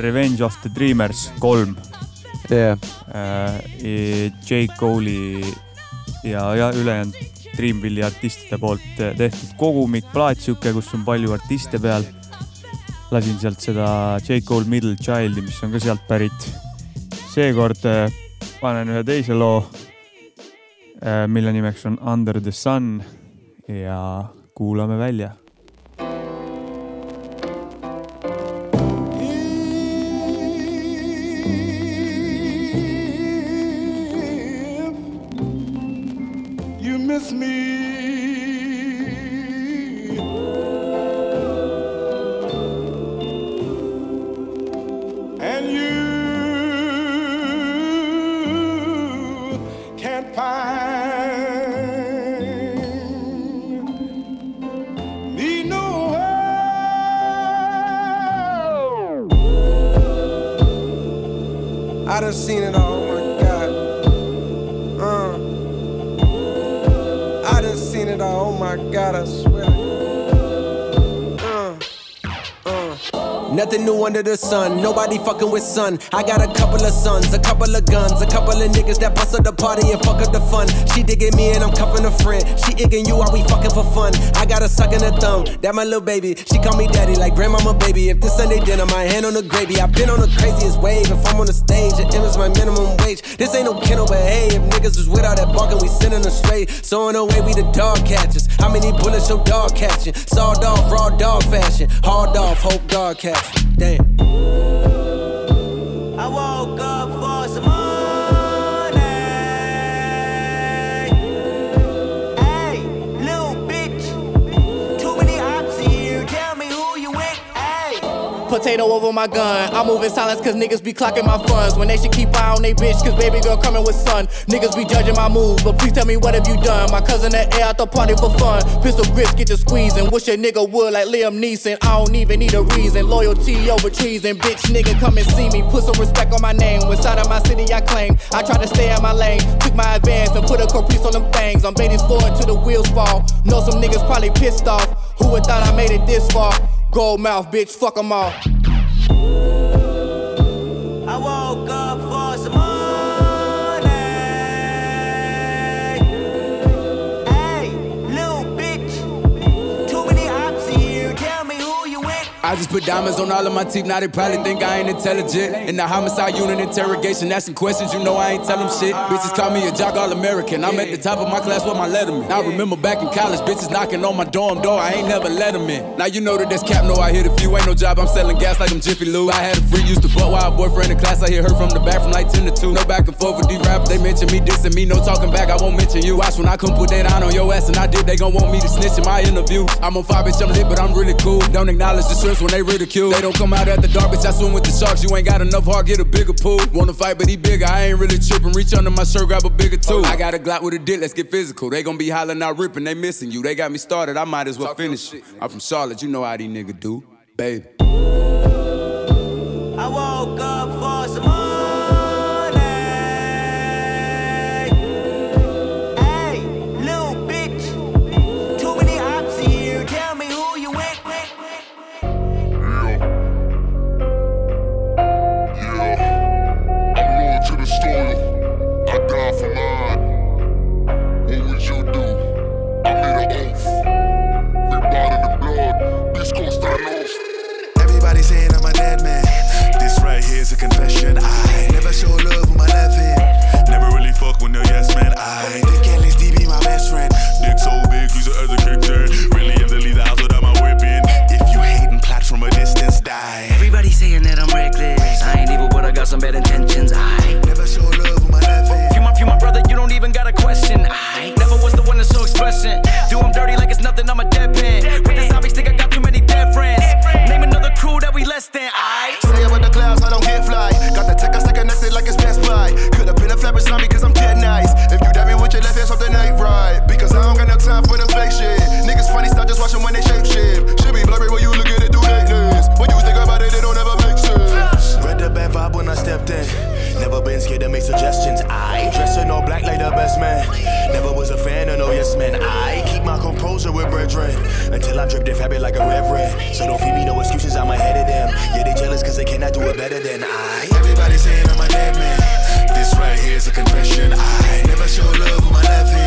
[SPEAKER 4] Revenge of the Dreamers kolm
[SPEAKER 3] yeah..
[SPEAKER 4] J Cole'i ja, ja ülejäänud Dreamville'i artistide poolt tehtud kogumik, plaat sihuke, kus on palju artiste peal. Lasin sealt seda J. Cole Middle Child'i, mis on ka sealt pärit. seekord äh, panen ühe teise loo, mille nimeks on Under the Sun. Ja kuulame välja
[SPEAKER 21] done seen it all, oh my God. Uh. I done seen it all, oh my God, I Nothing new under the sun, nobody fucking with sun. I got a couple of sons, a couple of guns, a couple of niggas that bust up the party and fuck up the fun. She digging me and I'm cuffing a friend. She igging you while we fucking for fun. I got a suck in the thumb, that my little baby. She call me daddy like grandmama baby. If this Sunday dinner, my hand on the gravy. I've been on the craziest wave. If I'm on the stage, it is my minimum wage. This ain't no kennel, but hey, if niggas was without that barking, we sending them straight. So in a way, we the dog catchers. How many bullets your dog catching? Sawed off, raw dog fashion. Hard off, hope dog catch. Damn.
[SPEAKER 22] Potato over my gun. I move in silence cause niggas be clocking my funds. When they should keep eye on they bitch, cause baby girl coming with sun. Niggas be judging my moves, but please tell me what have you done? My cousin at air out the party for fun. Pistol grips get to squeezing. Wish a nigga would like Liam Neeson. I don't even need a reason. Loyalty over treason. Bitch nigga come and see me. Put some respect on my name. Inside of my city I claim. I try to stay in my lane. Took my advance and put a caprice on them things. I'm baiting forward till the wheels fall. Know some niggas probably pissed off. Who would thought I made it this far? Gold mouth, bitch, fuck 'em all.
[SPEAKER 23] Just put diamonds on all of my teeth, now they probably think I ain't intelligent. In the homicide unit interrogation, asking questions, you know I ain't tell them shit. Bitches call me a jock all American. I'm at the top of my class with my letterman. I remember back in college, bitches knocking on my dorm door, I ain't never let them in. Now you know that that's cap, no, I hit a few, ain't no job, I'm selling gas like I'm Jiffy Lube. I had a freak, used to fuck while a boyfriend in class, I hear her from the back from like 10 to 2. No back and forth with these rappers, they mention me, dissing me, no talking back, I won't mention you. Watch when I come put that down on your ass, and I did, they gon' want me to snitch in my interview. I'm on fire, bitch, I'm lit, but I'm really cool. Don't acknowledge the shrimps when they ridicule. They don't come out at the dark, bitch, I swim with the sharks. You ain't got enough heart, get a bigger pool. Wanna fight, but he bigger, I ain't really tripping. Reach under my shirt, grab a bigger tool. I got a Glock with a dick, let's get physical. They gon' be hollering out ripping, they missing you. They got me started, I might as well finish it. I'm from Charlotte, you know how these niggas do, baby.
[SPEAKER 16] I woke up for some money.
[SPEAKER 12] Some bad intentions. I
[SPEAKER 26] never show love with my left hand.
[SPEAKER 12] You my, you my brother, you don't even got a question. I never was the one to show expression. Do 'em dirty like it's nothing, I'm a deadpan.
[SPEAKER 26] Composure until I drip their fabric like a reverend. So don't feed me no excuses, I'm ahead of them. Yeah, they jealous cause they cannot do it better than I. Everybody saying I'm a dead man. This right here is a confession. I never show love with my left hand.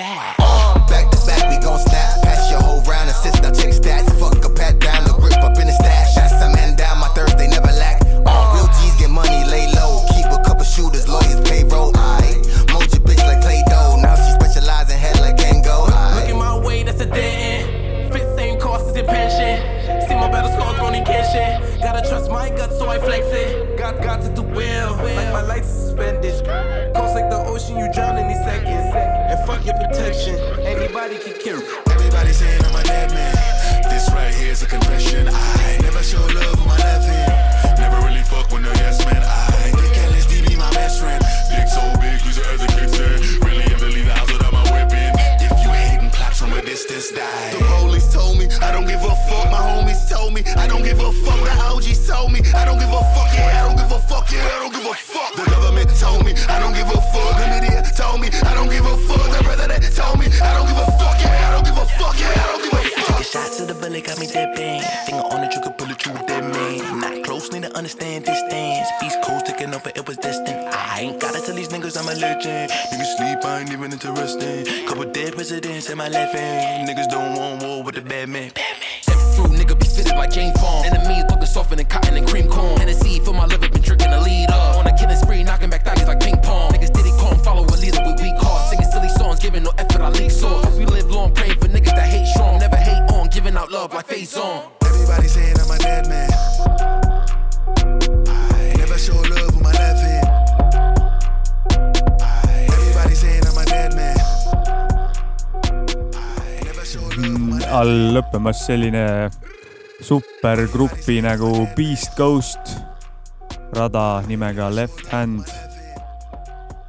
[SPEAKER 12] Facts,
[SPEAKER 4] lõppemas selline supergrupi nagu Beast Ghost rada nimega Left Hand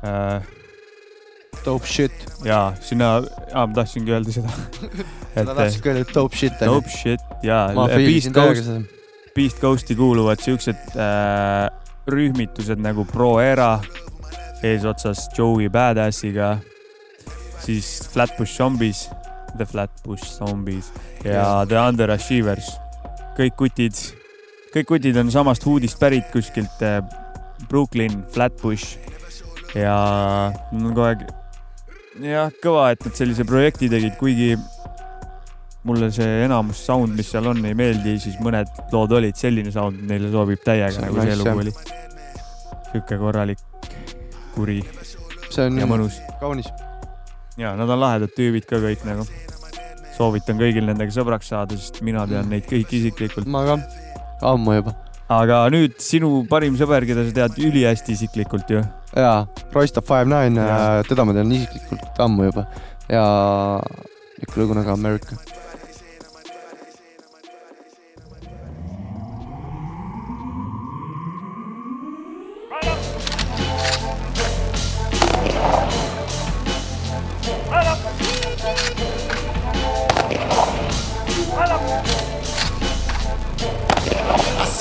[SPEAKER 4] äh,.
[SPEAKER 3] Dope shit.
[SPEAKER 4] jaa, sinna, aa ma tahtsingi öelda seda (laughs)
[SPEAKER 3] Sa tahtsid ka öelda dope shit?
[SPEAKER 4] Dope shit jaa
[SPEAKER 3] Ma,
[SPEAKER 4] Beast Ghost Beast Ghosti kuuluvad siuksed äh, rühmitused nagu Pro Era eesotsas Joey Badassiga, siis Flatbush Zombies, The Flatbush Zombies ja. The Underachievers. kõik kutid, kõik kutid on samast huudist pärit kuskilt äh, Brooklyn, Flatbush ja nad on kogu aeg jah, kõva, et nad sellise projekti tegid, kuigi mulle see enamus sound, mis seal on, ei meeldi, siis mõned lood olid, selline sound neile sobib täiega nagu see lugu oli. sihuke korralik kuri
[SPEAKER 3] see on
[SPEAKER 4] ja mõnus.
[SPEAKER 3] kaunis.
[SPEAKER 4] Ja nad on lahedad tüübid ka kõik nagu. soovitan kõigil nendega sõbraks saada, sest mina tean neid kõiki isiklikult.
[SPEAKER 3] ma ka, ammu juba.
[SPEAKER 4] aga nüüd sinu parim sõber, keda sa tead ülihästi isiklikult ju.
[SPEAKER 3] jaa, Roysta Five Nine, teda ma tean isiklikult ammu juba ja lugu nagu America.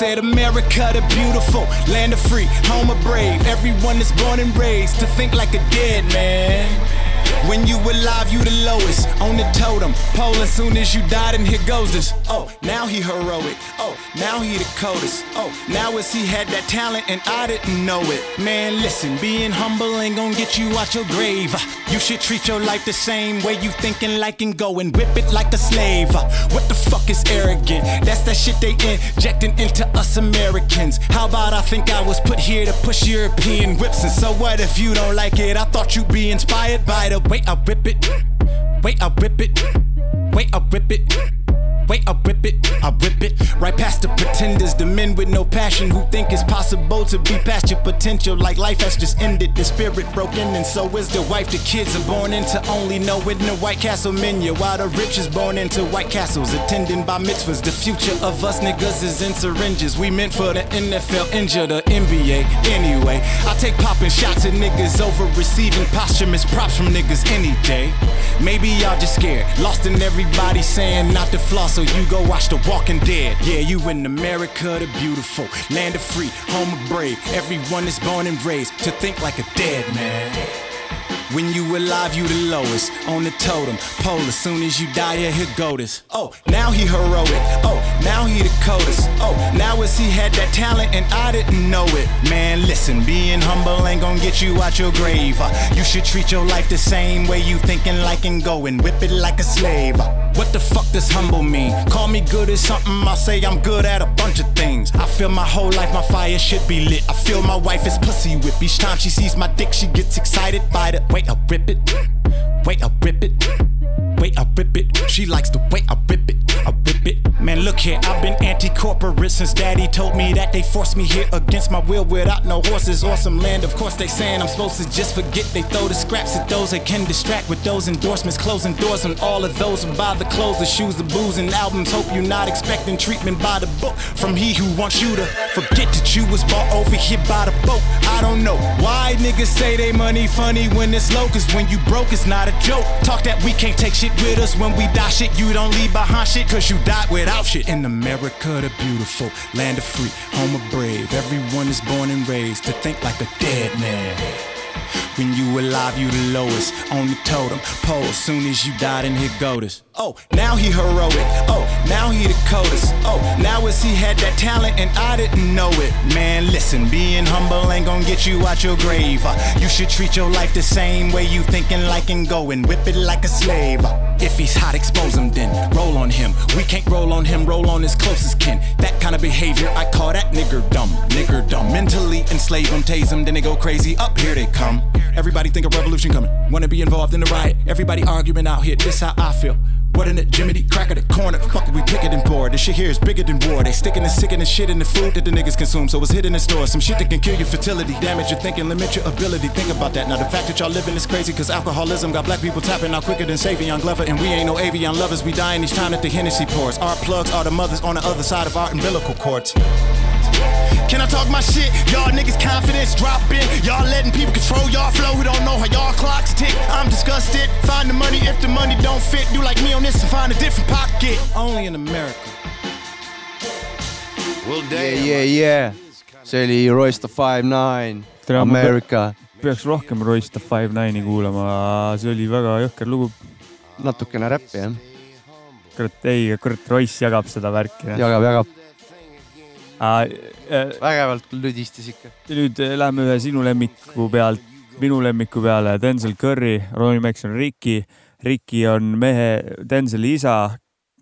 [SPEAKER 27] Said America the beautiful, land of free, home of brave. Everyone is born and raised to think like a dead man. When you alive, you the lowest on the totem pole. As soon as you died, and here goes this. Oh, now he heroic. Oh, now he the coldest. Oh, now as he had that talent and I didn't know it. Man, listen, being humble ain't gonna get you out your grave. You should treat your life the same way you thinking like and go and whip it like a slave. What the fuck is arrogant? That's that shit they injecting into us Americans. How about I think I was put here to push European whips? And so what if you don't like it? I thought you'd be inspired by the way I whip it. Wait, I whip it. Wait, I whip it. Wait, I whip it, I whip it right past the pretenders, the men with no passion who think it's possible to be past your potential. Like life has just ended, the spirit broken, and so is the wife. The kids are born into only knowing the White Castle menu, while the rich is born into White Castles, attending bar mitzvahs. The future of us niggas is in syringes. We meant for the NFL, injure the NBA. Anyway, I take popping shots at niggas over receiving posthumous props from niggas any day. Maybe y'all just scared, lost in everybody saying not to floss, so you go watch The Walking Dead. Yeah, you in America, the beautiful land of free, home of brave. Everyone is born and raised to think like a dead man. When you alive, you the lowest on the totem pole. As soon as you die, yeah, here go this. Oh, now he heroic. Oh, now he the coldest. Oh, now as he had that talent and I didn't know it. Man, listen, being humble ain't gonna get you out your grave. Uh, You should treat your life the same way you thinking like and go and whip it like a slave. Uh, What the fuck does humble mean? Call me good at something, I'll say I'm good at a bunch of things. I feel my whole life my fire should be lit. I feel my wife is pussy whip. Each time she sees my dick, she gets excited by the way I rip it. Wait, I rip it. Way I rip it. She likes the way I rip it. I rip it. Man, look here, I've been anti-corporate since daddy told me that they forced me here against my will without no horses or some land. Of course, they saying I'm supposed to just forget. They throw the scraps at those that can distract with those endorsements, closing doors on all of those who buy the clothes, the shoes, the booze, and albums. Hope you're not expecting treatment by the book from he who wants you to forget that you was bought over here by the boat. I don't know why niggas say they money funny when it's low, cause when you broke, it's not a joke. Talk that we can't take shit with us when we die shit. You don't leave behind shit, cause you died without shit. In America, the beautiful land of free, home of brave. Everyone is born and raised to think like a dead man. When you alive, you the lowest on the totem pole. Soon as you died, and here go. Oh, now he heroic. Oh, now he the coldest. Oh, now as he had that talent and I didn't know it. Man, listen, being humble ain't gonna get you out your grave. Uh, You should treat your life the same way you thinking like and go and whip it like a slave. Uh, If he's hot, expose him then. Roll on him. We can't roll on him, roll on his closest kin. That kind of behavior, I call that nigger dumb. Nigger dumb. Mentally enslave him, tase him, then they go crazy. Up here they come. Everybody think a revolution coming. Wanna be involved in the riot. Everybody arguing out here. This how I feel. What in it, Jimmy? Crack of the corner. Fuck we pick it, picketing for. This shit here is bigger than war. They sticking and sicking and shit in the food that the niggas consume. So it's hidden in stores. Some shit that can kill your fertility, damage your thinking, limit your ability. Think about that. Now the fact that y'all living is crazy because alcoholism got black people tapping out quicker than Savion Glover. And we ain't no avian lovers. We dying each time that the Hennessy pours. Our plugs are the mothers on the other side of our umbilical cords.
[SPEAKER 28] Can I talk my shit? Y'all niggas confidence dropping. Y'all letting people control y'all flow who don't know how y'all clocks tick. I'm disgusted. Find the money if the money don't fit. Do like me on this and find a different pocket.
[SPEAKER 27] Only in America.
[SPEAKER 28] Well,
[SPEAKER 3] yeah, yeah, yeah. see oli Royce the Five Nine, America.
[SPEAKER 4] peaks rohkem Royce the Five Nine'i kuulama, see oli väga jõhker lugu.
[SPEAKER 3] natukene räppi jah,
[SPEAKER 4] kurat ei, kurat Royce jagab seda värki.
[SPEAKER 3] jagab, jagab.
[SPEAKER 4] äh,
[SPEAKER 3] vägevalt ludistas ikka.
[SPEAKER 4] nüüd äh, lähme ühe sinu lemmiku pealt, minu lemmiku peale, Denzel Curry, Ronnie Max on Ricky. Ricky on mehe, Denzeli isa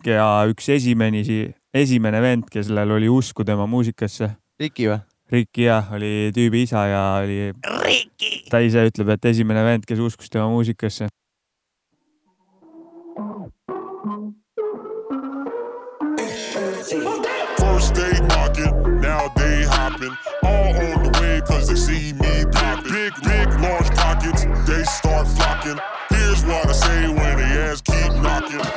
[SPEAKER 4] ja üks esimesi, esimene vend, kellel oli usku tema muusikasse.
[SPEAKER 3] Ricky või?
[SPEAKER 4] Ricky jah, oli tüübi isa ja oli. ta ise ütleb, et esimene vend, kes uskus tema muusikasse.
[SPEAKER 29] First they knocking, now they hopping. All on the way cause they see me popping. Big, big, large pockets, they start flocking.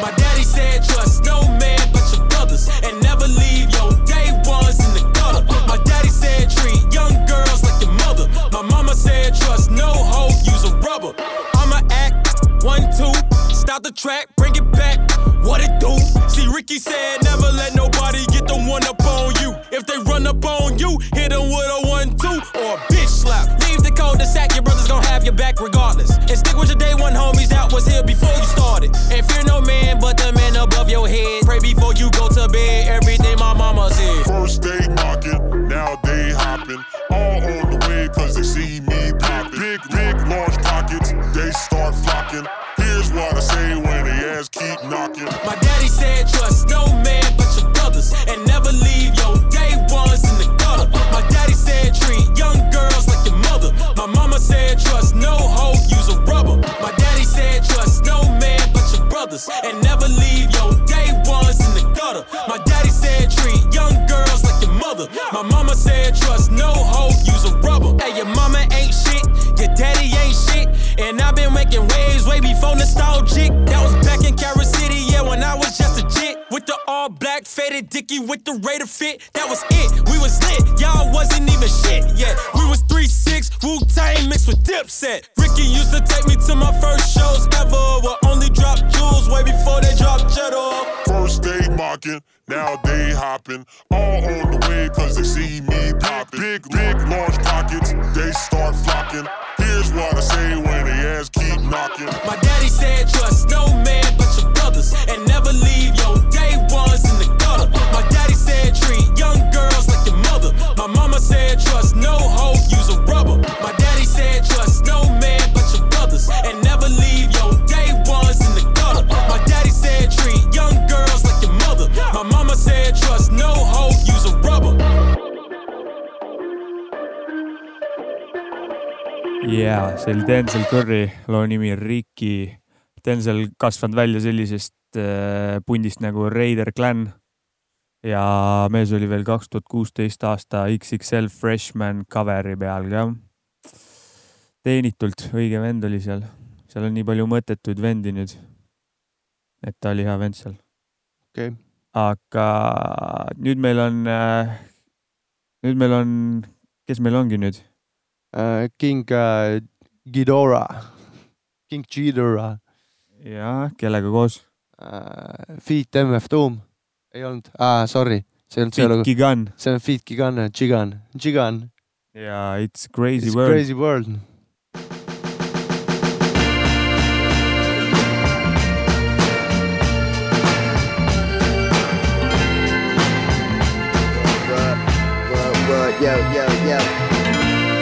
[SPEAKER 9] My daddy said trust no man but your brothers and never leave your day ones in the gutter. My daddy said treat young girls like your mother. My mama said trust no hoe, use a rubber. I'ma act one two, stop the track, bring it back. What it do? See Ricky said never let nobody get the one up on you. If they run up on you, hit them with a one two or a bitch slap. Leave the cul-de-sac, your brothers gon' have your back regardless. And stick with your day one homies that was here before you started. And fear no your head. Pray before you go to bed. Faded dicky with the Raider fit, that was it. We was lit, y'all wasn't even shit yet. We was 3-6, Wu Tang mixed with Dipset. Ricky used to take me to my first
[SPEAKER 29] see
[SPEAKER 4] oli Denzel Curry, loo nimi Ricky. Denzel kasvanud välja sellisest äh, pundist nagu Raider Clan. ja mees oli veel kaks tuhat kuusteist aasta XXL Freshman coveri peal ka. teenitult õige vend oli seal, seal on nii palju mõttetuid vendi nüüd. et ta oli hea vend seal.
[SPEAKER 3] okei okay..
[SPEAKER 4] aga nüüd meil on, nüüd meil on, kes meil ongi nüüd?
[SPEAKER 3] uh,. King Ghidorah, King Ghidorah
[SPEAKER 4] ja kellega koos
[SPEAKER 3] uh,? Feat MF Doom, ei olnud ah,, sorry, see ei olnud see lugu.
[SPEAKER 4] Gigan.
[SPEAKER 3] see on Feat Gigan, Gigan, Gigan.
[SPEAKER 4] ja It's crazy
[SPEAKER 3] It's
[SPEAKER 4] world.
[SPEAKER 3] crazy world.
[SPEAKER 30] Yo, yo, yo.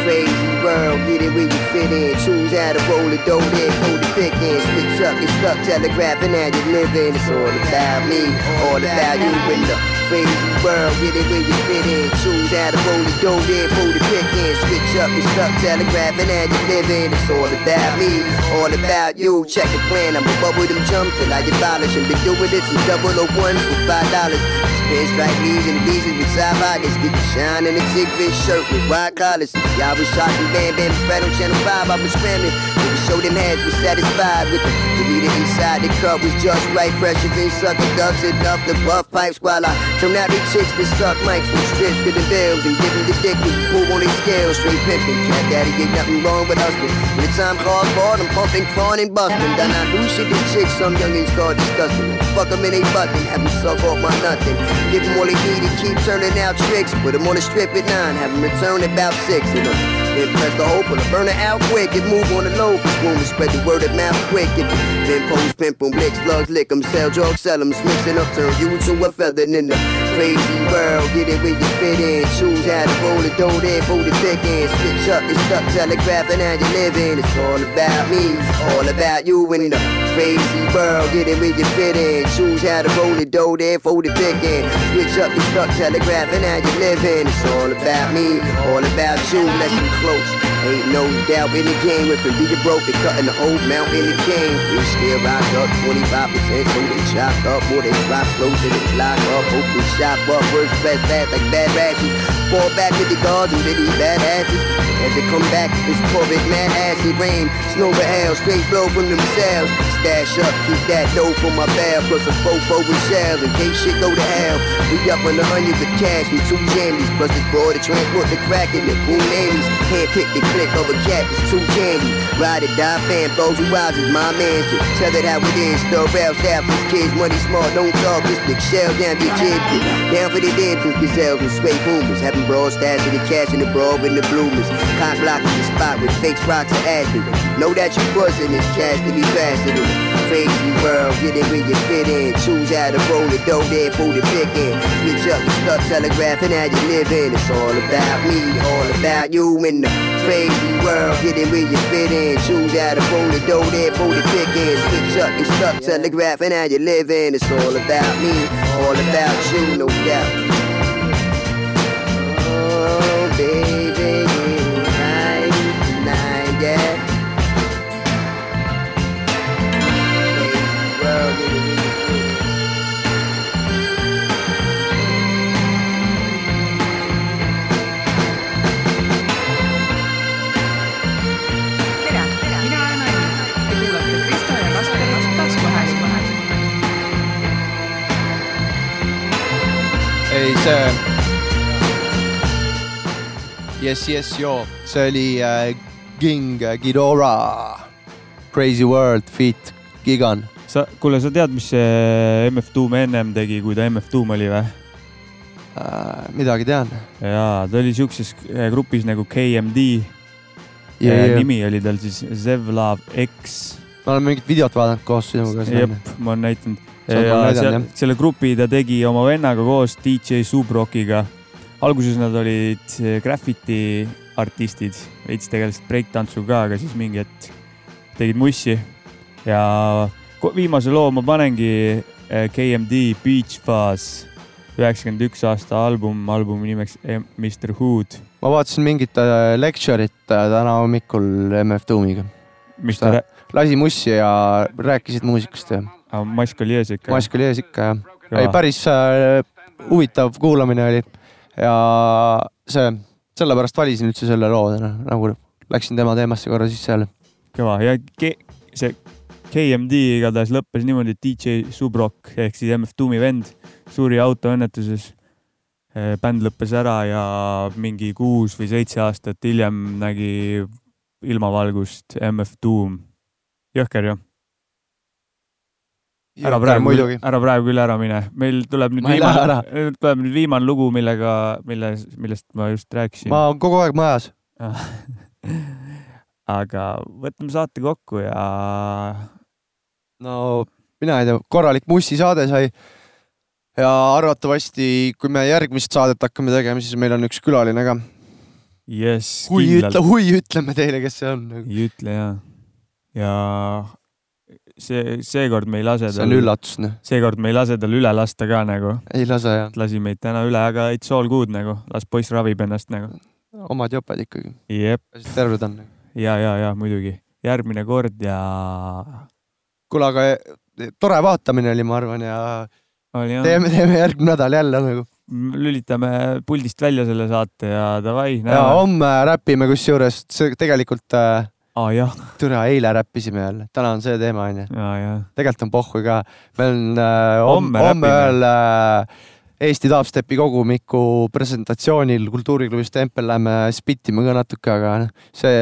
[SPEAKER 30] Crazy world, get it where you fit in. Choose how to roll it, dough there, hold the pick in. Switch up, get stuck, telegraphing how you living. It's all about me, all about you in the crazy world, get it where you fit in. Choose how to roll it, dough there, hold the pick in. Switch up, get stuck, telegraphing how you living. It's all about me, all about you. Check the plan, I'm above with them jumps till I abolish them. Been doing it since double o ones for five dollars. Pinstripe knees and the pieces with side pockets. Get the shine in a tick fish shirt with wide collars. Y'all was shocking Bam Bam Fred on Channel 5. I was scrambling. Show them heads, was satisfied with the The meter inside the cup was just right. Pressure been sucking ducks enough to buff pipes while I turn out these chicks to suck mics from strips to the bills and give them the dick and pull on their scales. Straight pimping. Cat daddy ain't nothing wrong with husband. When the time calls for them pumping, crawling, and busting. I do shit to chicks some youngins call disgusting. Fuck them in they button, have them suck off my nothing. Give them all they need and keep turning out tricks. Put them on the strip at nine, have them return about six. You know, then press the pull the burner out quick and move on the low. Women spread the word of mouth quick. Get then pose, pimp them, blick, slugs, lick them, sell drugs, sell them, mixing up, turn you to a feather in the crazy world. Get it where you fit in. Choose how to roll it, dough there, fold it thick in. Switch up, it's stuck, telegraphing how you living. It's all about me, all about you in the crazy world. Get it where you fit in. Choose how to roll it, dough there, fold it thick in. Switch up, it's stuck, telegraphing how you living. It's all about me, all about you. let Listen close. Ain't no doubt in the game if it be the broke, they cutting the whole mountain in the game. We still rock up 25%, so they chop up, more they drop slow till they lock up. They shop up, words fast, fast like bad rashes. Fall back with the guards and really bad asses. As they come back, it's pouring mad acid rain. Snow or hail, straight blow from themselves. Stash up, keep that dough for my bell, plus a fofo with shells in case shit go to hell. We up on the onion with cash and two jammies, plus this boy to transport the crack in the. Hand pick the click of a cat, it's too candy. Ride it, die, fan, who rise is my man. Just tell it how it is, still rail staff, these kids, money small, don't talk, just big shell down your jibs. Down for the dibs and gazelles and sway boomers. Having broad stash in the cash and the broad with the bloomers. Cock blocking the spot with fake rocks and Ashby. Know that you pussing this cash to be faster than crazy world. Get it where you fit in. Choose how to roll it, dough there, food it pick in. Switch up the stuff, telegraphing how you live in. It's all about me, all about you in the crazy world. Get it where you fit in. Choose how to roll it, dough there, food it pick in. Switch up the stuff, telegraphing how you live in. It's all about me, all about you, no doubt.
[SPEAKER 3] ei, see. Yes, yes, joo, see oli äh, King Ghidorah. Crazy World feat Gigan.
[SPEAKER 4] sa, kuule, sa tead, mis see MF Doom ennem tegi, kui ta MF Doom oli või?
[SPEAKER 3] midagi tean.
[SPEAKER 4] jaa, ta oli siukses äh, grupis nagu KMD.
[SPEAKER 3] Ja, ja.
[SPEAKER 4] nimi oli tal siis Zevlav X.
[SPEAKER 3] ma olen mingit videot vaadanud koos sinuga.
[SPEAKER 4] jep, ma olen näitanud. Ja
[SPEAKER 3] jah.
[SPEAKER 4] selle grupi ta tegi oma vennaga koos DJ Subrockiga. alguses nad olid eh, graffiti artistid, veits tegelesid breiktantsuga, aga siis mingi hetk tegid mussi. ja viimase loo ma panengi eh, KMD Beach Fuzz, üheksakümmend üks aasta album, albumi nimeks eh, Mr Hood.
[SPEAKER 3] ma vaatasin mingit lecture'it täna hommikul MF Doomiga.
[SPEAKER 4] Mis ta rää-
[SPEAKER 3] lasi mussi ja rääkisid muusikast ja.
[SPEAKER 4] Mask oli ees ikka?
[SPEAKER 3] mask oli ees ikka jah.
[SPEAKER 4] Kõva.
[SPEAKER 3] ei, päris äh, huvitav kuulamine oli ja see, sellepärast valisin üldse selle loo täna, nagu läksin tema teemasse korra sisse jälle.
[SPEAKER 4] kõva ja K see KMD igatahes lõppes niimoodi, et DJ Subrok ehk siis MF Doomi vend suri autoõnnetuses. bänd lõppes ära ja mingi kuus või seitse aastat hiljem nägi ilmavalgust MF Doom. jõhker ju? Ära praegu ära praegu küll ära mine, meil tuleb nüüd
[SPEAKER 3] Ma
[SPEAKER 4] viimane tuleb nüüd viimane lugu, millega, mille, millest ma just rääkisin.
[SPEAKER 3] ma olen kogu aeg majas. (laughs)
[SPEAKER 4] aga võtame saate kokku ja
[SPEAKER 3] no mina ei tea, korralik mussisaade sai. ja arvatavasti, kui me järgmist saadet hakkame tegema, siis meil on üks külaline ka.
[SPEAKER 4] jess,
[SPEAKER 3] hui ütle,
[SPEAKER 4] kindlalt.
[SPEAKER 3] hui ütleme teile, kes see on.
[SPEAKER 4] ei ütle ja, ja see, seekord me ei lase
[SPEAKER 3] See on üllatus, noh.
[SPEAKER 4] seekord me ei lase tal üle lasta ka nagu.
[SPEAKER 3] ei lase jah.
[SPEAKER 4] lasi meid täna üle, aga it's all good nagu, las poiss ravib ennast nagu.
[SPEAKER 3] omad joped ikkagi.
[SPEAKER 4] jep.
[SPEAKER 3] terved on.
[SPEAKER 4] ja, ja, ja muidugi, järgmine kord ja.
[SPEAKER 3] kuule, aga eh, tore vaatamine oli, ma arvan ja
[SPEAKER 4] oli
[SPEAKER 3] teeme, teeme järgmine nädal jälle nagu.
[SPEAKER 4] lülitame puldist välja selle saate ja davai.
[SPEAKER 3] ja homme räpime kusjuures, see tegelikult äh,.
[SPEAKER 4] Ah, jah.
[SPEAKER 3] türa, eile räppisime jälle, täna on see teema onju. tegelikult on pohhu ka, meil on äh, homme,
[SPEAKER 4] Homme
[SPEAKER 3] ööl äh, Eesti Dubstepi kogumiku presentatsioonil Kultuuriklubis Tempel läheme spittima ka natuke, aga noh, see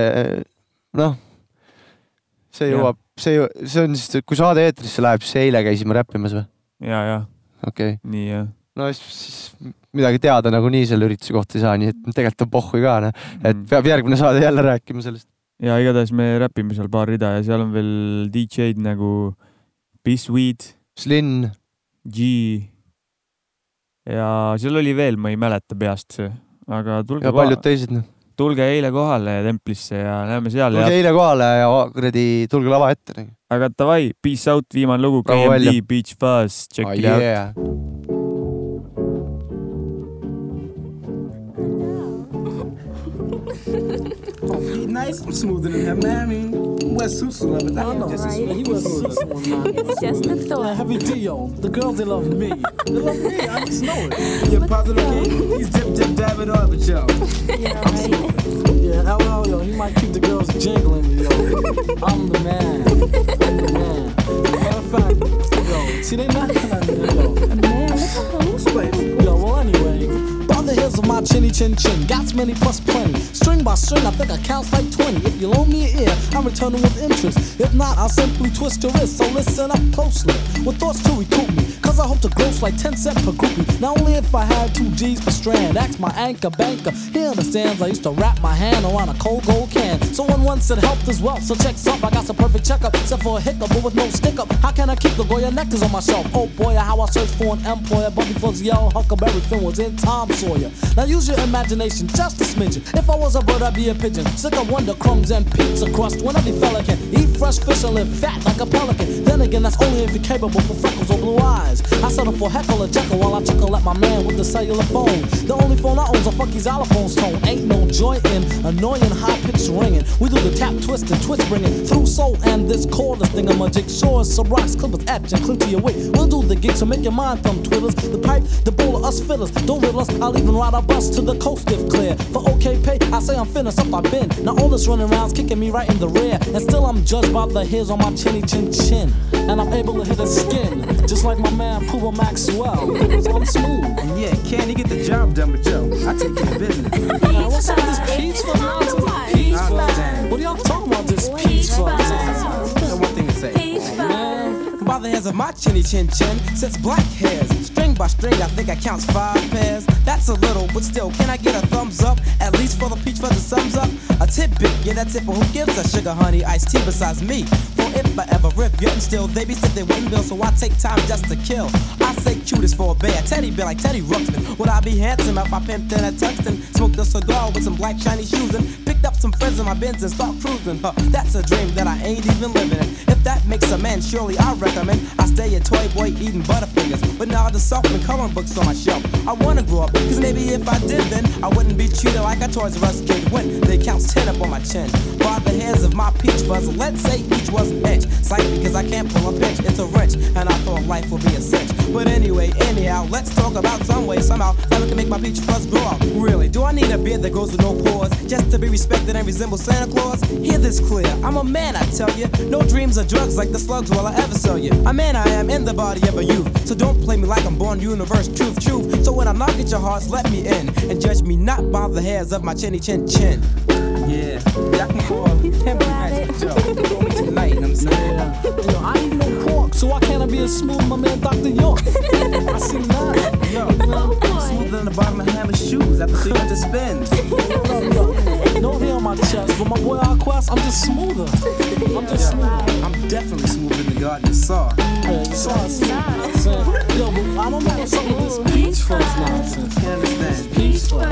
[SPEAKER 3] noh, see jõuab, see, see on siis, kui saade eetrisse läheb, siis eile käisime räppimas või?
[SPEAKER 4] ja, ja.
[SPEAKER 3] okei okay..
[SPEAKER 4] nii jah.
[SPEAKER 3] no siis, siis midagi teada nagunii selle ürituse kohta ei saa, nii et tegelikult on pohhu ka noh, et peab järgmine saade jälle rääkima sellest.
[SPEAKER 4] Ja igatahes me räpime seal paar rida ja seal on veel DJ-d nagu Bisweed.
[SPEAKER 3] Slin.
[SPEAKER 4] G. ja seal oli veel, ma ei mäleta peast aga tulge.
[SPEAKER 3] ja paljud teised noh.
[SPEAKER 4] tulge eile kohale templisse ja näeme seal.
[SPEAKER 3] tulge eile kohale ja kuradi, tulge lava ette. nagu.
[SPEAKER 4] aga davai, peace out, viimane lugu. KMD, Beach Buzz, check
[SPEAKER 3] Oh,
[SPEAKER 4] it
[SPEAKER 3] yeah.
[SPEAKER 4] out.
[SPEAKER 31] He nice. I'm smoother than him, man. I mean, West Susu love it. I know, just right? He was It's just a thought. Heavy Dio. The girls, they love me. They love me. I just know it. (laughs) You're positive king. He's dip, dip, dab it up, but yo. (laughs) Yeah, I'm smooth. Yeah, LL, yo, he might keep the girls jingling me, yo. I'm the man. I'm the man. Matter of fact, yo, see, they not at me, yo. (laughs) Man, Respect. Yo, my chinny chin chin, got many plus plenty. String by string, I think I count like 20. If you loan me an ear, I'm returning with interest. If not, I'll simply twist your wrist. So listen up closely, with thoughts to recoup me. Cause I hope to gross like 10 cent per groupie. Not only if I had two G's per strand, ask my anchor banker. He understands I used to wrap my hand around a cold gold can. Someone once said help as well, so check's up. I got some perfect checkup, except for a hiccup, but with no stick up. How can I keep the Goya nectars on my shelf? Oh boy, how I searched for an employer, but before yellow huckleberry fin was in Tom Sawyer. Now use your imagination, just a smidgen. If I was a bird, I'd be a pigeon. Sick of wonder crumbs and pizza crust. When every fella can eat fresh fish and live fat like a pelican. Then again, that's only if you're capable for freckles or blue eyes. I settle for heckle or Jeckle while I chuckle at my man with the cellular phone. The only phone I own's a funky xylophone's tone. Ain't no joy in annoying high pitched ringing. We do the tap twist and twitch bringing through soul and this cordless thing. I'm a jigsaw, some rocks, clippers, etch and cling to your weight. We'll do the gig, so make your mind thumb twiddlers. The pipe, the bowl of us fillers. Don't riddle us, I'll even ride a bus to the coast if clear. For okay pay, I say I'm finished up, I've been. Now all this running around's kicking me right in the rear. And still I'm judged by the hairs on my chinny chin chin. And I'm able to hit a skin, just like my man Puma Maxwell. So I'm smooth. And yeah, can he get the job done, but Joe? I take care of business. Man, what's up with this peach fuzz nonsense? Peach fuzz. What are y'all talking about, this peach fuzz? Got one thing to say. Man, by the hairs of my chinny chin chin sits black hairs. By string, I think I counts five pairs. That's a little, but still, can I get a thumbs up? At least for the peach fuzz sums up. A tidbit, yeah, that but who gives a sugar honey iced tea besides me? For if I ever rip, yet and still, they be wouldn't bill, so I take time just to kill. I say cutest for a bear, teddy bear like Teddy Ruxpin. Would I be handsome if I pimped in a Tuxton? Smoked a cigar with some black shiny shoes and picked up some friends in my Benz and start cruising. Huh, that's a dream that I ain't even living in. If that makes a man, surely I recommend I stay a toy boy eating butterfingers. But now the softening coloring books on my shelf. I wanna grow up, cause maybe if I did then, I wouldn't be treated like a Toys R Us kid when they counts 10 up on my chin. By the hairs of my peach fuzz, let's say each was an inch. Slight because I can't pull a pinch, it's a wrench, and I thought life would be a cinch. But anyway, anyhow, let's talk about some way, somehow, that can make my peach fuzz grow out. Really, do I need a beard that grows with no pores just to be respected and resemble Santa Claus? Hear this clear, I'm a man, I tell you. No dreams or drugs like the slugs will I ever sell you. A man I am in the body of a youth, so don't play me like I'm born universe, truth, truth. So when I knock at your hearts, let me in and judge me not by the hairs of my chinny chin chin. Yeah, y'all can call him Magic Joe. Call me tonight, you know what I'm saying? Yeah. Yo, I ain't no pork, so why can't I be as smooth, my man Dr. York? (laughs) I see that. Yo, smoother than the bottom of Hammer's shoes after 300 spins. (laughs) No hair on my chest, but my boy Aquas, I'm just smoother. I'm just smoother. I'm definitely smoother than the gardener saw. Hey, you saw us. Yo, but I don't know some of this peach fuzz nonsense. You
[SPEAKER 21] understand? Peach
[SPEAKER 32] fuzz.